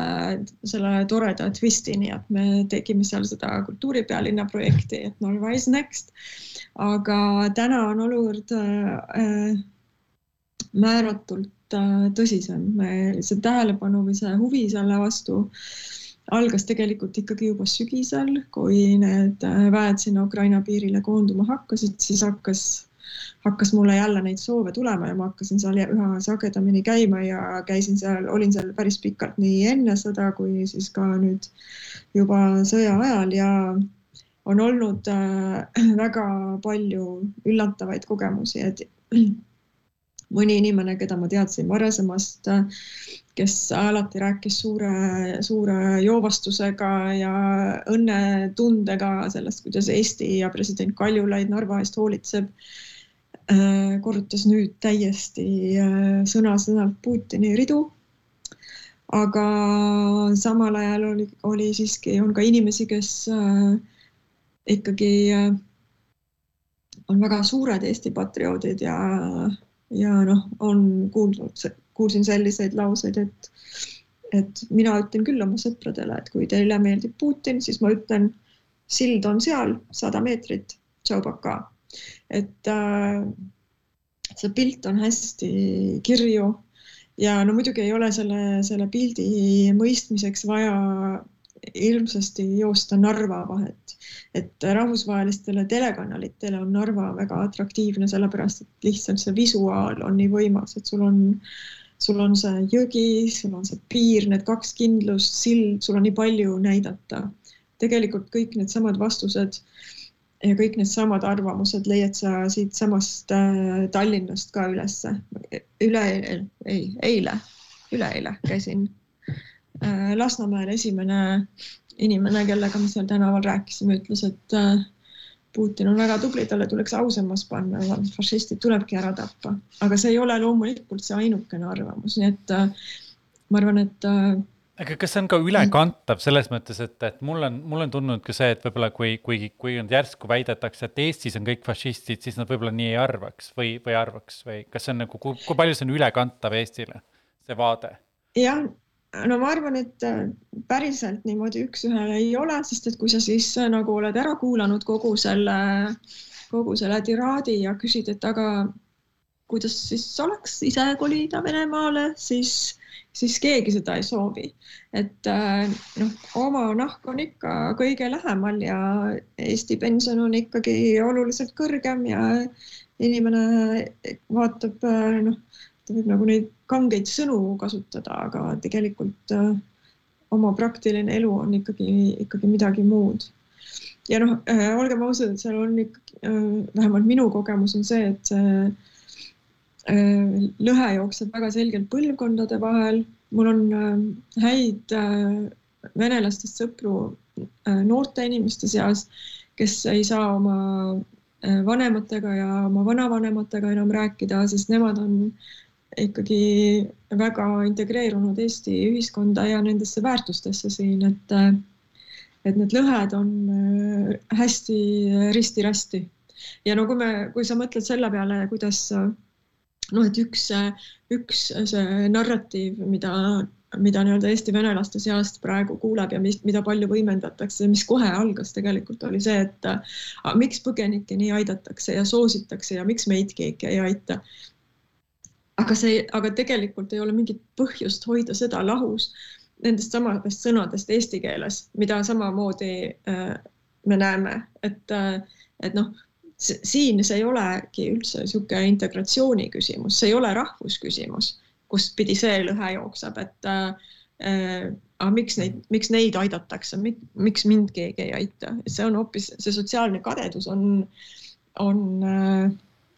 Speaker 4: selle toreda twistini, et me tegime seal seda kultuuripealinna projekti, et Narva is next. aga täna on olukord äh, määratult tõsisem. see tähelepanu või see huvi selle vastu algas tegelikult ikkagi juba sügisel, kui need väed sinna Ukraina piirile koonduma hakkasid, siis hakkas hakkas mulle jälle neid soove tulema ja ma hakkasin seal üha sagedamini käima ja käisin seal, olin seal päris pikalt nii enne sõda kui siis ka nüüd juba sõja ajal ja on olnud äh, väga palju üllatavaid kogemusi, et mõni inimene, keda ma teadsin varasemast, kes alati rääkis suure, suure joovastusega ja õnnetundega sellest, kuidas Eesti ja president Kaljulaid Narva eest hoolitseb Äh, korrutas nüüd täiesti äh, sõna-sõnalt Putini ridu. aga samal ajal oli, oli siiski, on ka inimesi, kes äh, ikkagi on väga suured Eesti patrioodid ja, ja noh, on kuulnud, kuulsin selliseid lauseid, et, et mina ütlen küll oma sõpradele, et kui teile meeldib Putin, siis ma ütlen, sild on seal sada meetrit, tšau, pakaa et äh, see pilt on hästi kirju ja no muidugi ei ole selle, selle pildi mõistmiseks vaja hirmsasti joosta Narva vahet, et rahvusvahelistele telekanalitele on Narva väga atraktiivne, sellepärast et lihtsalt see visuaal on nii võimas, et sul on, sul on see jõgi, sul on see piir, need kaks kindlust, sild, sul on nii palju näidata. tegelikult kõik needsamad vastused äh, ja kõik needsamad arvamused leiad sa siitsamast äh, Tallinnast ka ülesse. üleeile, ei, eile, üleeile käisin äh, Lasnamäel esimene inimene, kellega me seal tänaval rääkisime, ütles, et äh, Putin on väga tubli, talle tuleks ausammas panna, fašistid tulebki ära tappa, aga see ei ole loomulikult see ainukene arvamus, nii et ma arvan, et
Speaker 3: aga kas see on ka ülekantav selles mõttes, et, et mul on, mul on tundunud ka see, et võib-olla kui, kui, kui nüüd järsku väidetakse, et Eestis on kõik fašistid, siis nad võib-olla nii ei arvaks või, või arvaks või kas see on nagu, kui, kui palju see on ülekantav Eestile, see vaade?
Speaker 4: jah, no ma arvan, et äh, päriselt niimoodi üks-ühele ei ole, sest et kui sa siis äh, nagu oled ära kuulanud kogu selle, kogu selle tiraadi ja küsid, et aga kuidas siis oleks ise kolida Venemaale, siis siis keegi seda ei soovi. et äh, noh, oma nahk on ikka kõige lähemal ja Eesti pension on ikkagi oluliselt kõrgem ja inimene vaatab, äh, noh, ta võib nagu neid kangeid sõnu kasutada, aga tegelikult äh, oma praktiline elu on ikkagi, ikkagi midagi muud. ja noh, olgem ausad, seal on ikkagi, vähemalt minu kogemus on see, et see lõhe jookseb väga selgelt põlvkondade vahel. mul on äh, häid äh, venelastest sõpru noorte inimeste seas, kes ei saa oma vanematega ja oma vanavanematega enam rääkida, sest nemad on ikkagi väga integreerunud Eesti ühiskonda ja nendesse väärtustesse siin, et et need lõhed on hästi risti-rästi. ja no kui me, kui sa mõtled selle peale, kuidas noh, et üks, üks see narratiiv, mida, mida nii-öelda Eesti venelaste seast praegu kuuleb ja mis, mida palju võimendatakse, mis kohe algas tegelikult oli see, et a, miks põgenikke nii aidatakse ja soositakse ja miks meid keegi ei aita. aga see, aga tegelikult ei ole mingit põhjust hoida seda lahus nendest samadest sõnadest eesti keeles, mida samamoodi äh, me näeme, et äh,, et noh siin see ei olegi üldse niisugune integratsiooni küsimus, see ei ole rahvusküsimus, kust pidi see lõhe jookseb, et äh, aga miks neid, miks neid aidatakse, miks mind keegi ei aita, see on hoopis see sotsiaalne kadedus on, on äh,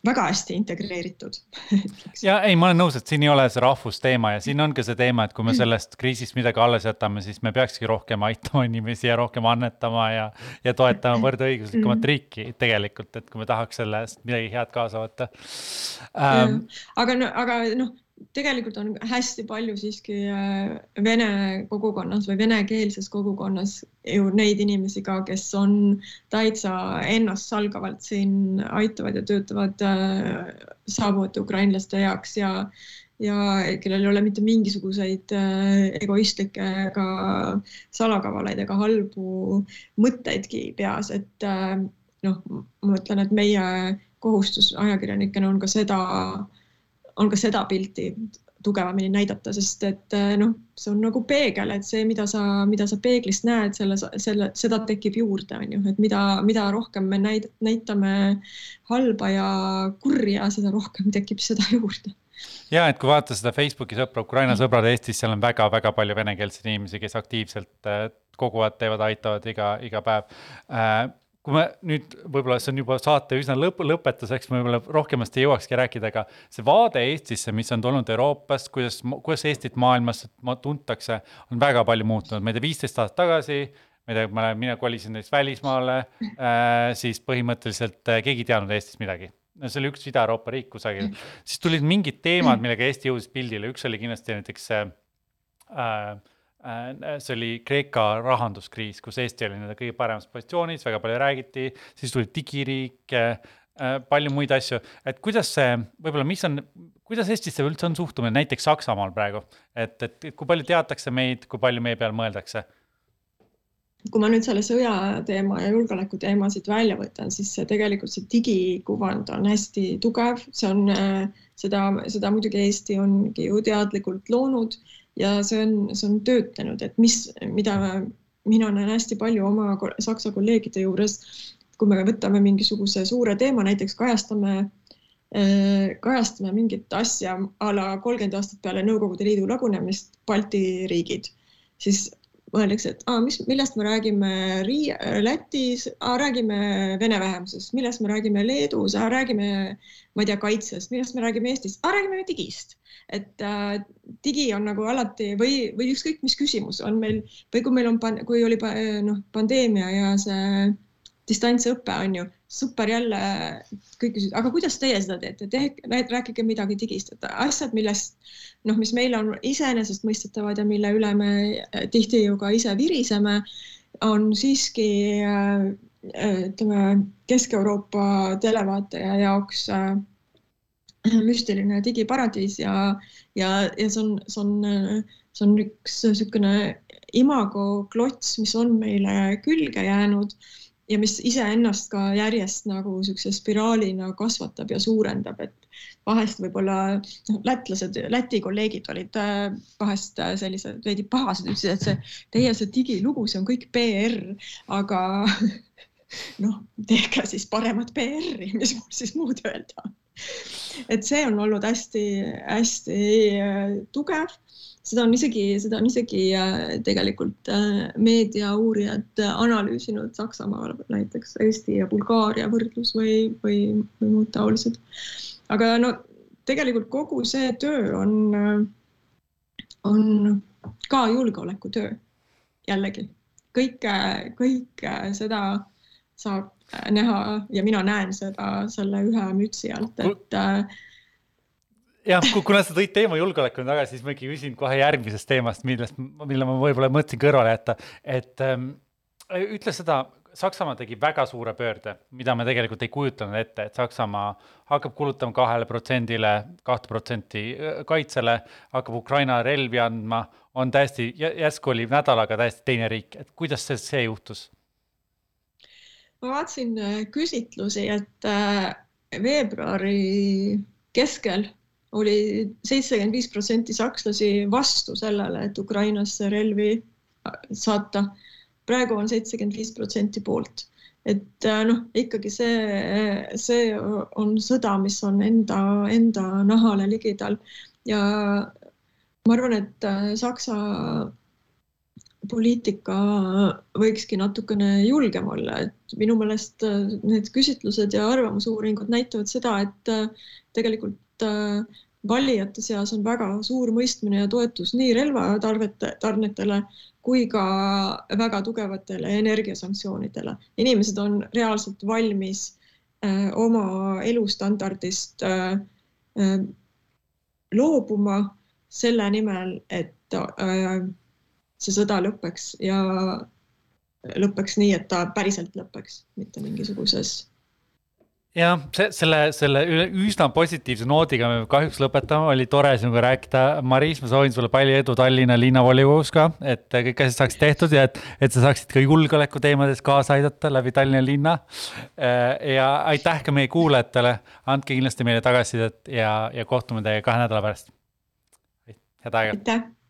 Speaker 4: väga hästi integreeritud
Speaker 3: ja ei, ma olen nõus, et siin ei ole see rahvusteema ja siin on ka see teema, et kui me sellest kriisist midagi alles jätame, siis me peakski rohkem aitama inimesi ja rohkem annetama ja, ja toetama võrdõiguslikumat mm. riiki tegelikult, et kui me tahaks sellest midagi head kaasa võtta
Speaker 4: ähm,. aga no, aga noh, tegelikult on hästi palju siiski äh, vene kogukonnas või venekeelses kogukonnas ju neid inimesi ka, kes on täitsa ennastsalgavalt siin aitavad ja töötavad äh, saabuvate ukrainlaste heaks ja ja kellel ei ole mitte mingisuguseid äh, egoistlikke ega salakavalaid ega halbu mõtteidki peas, et noh, ma mõtlen, et meie kohustus ajakirjanikena on ka seda on ka seda pilti tugevamini näidata, sest et noh, see on nagu peegel, et see, mida sa, mida sa peeglist näed, selle, selle, seda tekib juurde, on ju, et mida, mida rohkem me näid, näitame halba ja kurja, seda rohkem tekib seda juurde.
Speaker 3: Ja et kui vaadata seda Facebooki sõpra, Ukraina sõbrad Eestis, seal on väga-väga palju venekeelseid inimesi, kes aktiivselt koguvad, teevad, aitavad iga, iga päev. Äh, kui me nüüd võib-olla see on juba saate üsna lõpp, lõpetuseks, me võib-olla rohkemast ei jõuakski rääkida, aga see vaade Eestisse, mis on tulnud Euroopast, kuidas, kuidas Eestit maailmas tuntakse, on väga palju muutunud, ma ei tea, viisteist aastat tagasi, ma ei tea, ma, mina kolisin näiteks välismaale äh,, siis põhimõtteliselt äh, keegi ei teadnud Eestist midagi. No see oli üks Ida-Euroopa riik kusagil, siis tulid mingid teemad, millega Eesti jõudis pildile, üks oli kindlasti näiteks äh, see oli Kreeka rahanduskriis, kus Eesti oli nii-öelda kõige paremas positsioonis, väga palju räägiti, siis tuli digiriik, äh, palju muid asju, et kuidas see, võib-olla, mis on, kuidas Eestisse üldse on suhtumine näiteks Saksamaal praegu, et, et kui palju teatakse meid, kui palju meie peal mõeldakse?
Speaker 4: kui ma nüüd selle sõja teema ja julgeoleku teema siit välja võtan, siis tegelikult see digikuvand on hästi tugev, see on äh, seda, seda muidugi Eesti ongi ju teadlikult loonud ja see on, see on töötanud, et mis, mida mina näen hästi palju oma saksa kolleegide juures, kui me võtame mingisuguse suure teema, näiteks kajastame äh, kajastame mingit asja a la kolmkümmend aastat peale Nõukogude Liidu lagunemist Balti riigid, siis mõeldakse, et aa, mis, millest me räägime Riia, Lätis, räägime vene vähemusest, millest me räägime Leedus, räägime, ma ei tea, kaitsest, millest me räägime Eestis, räägime digist. Et äh, digi on nagu alati või, või ükskõik, mis küsimus on meil või kui meil on, kui oli noh, pandeemia ja see distantsõpe on ju super jälle kõik küsisid, aga kuidas teie seda teete, tehke, rääkige midagi digist, et asjad, millest noh, mis meile on iseenesestmõistetavad ja mille üle me äh, tihti ju ka ise viriseme, on siiski äh, ütleme Kesk-Euroopa televaataja jaoks müstiline digiparadiis ja, ja, ja see on, see on, see on üks niisugune imago klots, mis on meile külge jäänud ja mis iseennast ka järjest nagu niisuguse spiraalina kasvatab ja suurendab, et vahest võib-olla noh, lätlased, Läti kolleegid olid äh, vahest äh, sellised veidi pahased, ütlesid, et see teie see digilugu, see on kõik PR, aga noh, tehke siis paremat PR-i, mis mul siis muud öelda. Et see on olnud hästi-hästi äh, tugev seda on isegi, seda on isegi äh, tegelikult äh, meediauurijad analüüsinud Saksamaal näiteks Eesti ja Bulgaaria võrdlus või, või, või muud taolised. aga no tegelikult kogu see töö on, on ka julgeolekutöö jällegi kõike, kõike seda saab näha ja mina näen seda selle ühe mütsi alt, et äh,
Speaker 3: jah, kuna sa tõid teema julgeoleku tagasi, siis ma ikkagi küsin kohe järgmisest teemast, millest, mille ma võib-olla mõtlesin kõrvale jätta, et ähm, ütle seda, Saksamaa tegi väga suure pöörde, mida me tegelikult ei kujutanud ette, et Saksamaa hakkab kulutama kahele protsendile, kahte protsenti äh, kaitsele, hakkab Ukraina relvi andma, on täiesti, järsku oli nädalaga täiesti teine riik, et kuidas see, see juhtus?
Speaker 4: ma vaatasin äh, küsitlusi, et äh, veebruari keskel oli seitsekümmend viis protsenti sakslasi vastu sellele, et Ukrainasse relvi äh, saata. praegu on seitsekümmend viis protsenti poolt, et noh, ikkagi see, see on sõda, mis on enda, enda nahale ligidal. Ja ma arvan, et Saksa poliitika võikski natukene julgem olla, et minu meelest äh, need küsitlused ja arvamusuuringud näitavad seda, et äh, tegelikult äh, valijate seas on väga suur mõistmine ja toetus nii relvatarvete, tarnetele kui ka väga tugevatele energiasanktsioonidele. inimesed on reaalselt valmis äh, oma elustandardist äh, äh, loobuma selle nimel, et äh, see sõda lõpeks ja lõpeks nii, et ta päriselt lõpeks, mitte mingisuguses
Speaker 3: jah, see, selle, selle üsna positiivse noodiga me kahjuks lõpetame, oli tore sinuga rääkida. Maris, ma soovin sulle palju edu Tallinna linnavolikogus ka, et kõik asjad saaksid tehtud ja et, et sa saaksid ka julgeoleku teemades kaasa aidata läbi Tallinna linna. ja aitäh ka meie kuulajatele, andke kindlasti meile tagasisidet ja, ja kohtume teiega kahe nädala pärast. head aega.
Speaker 4: aitäh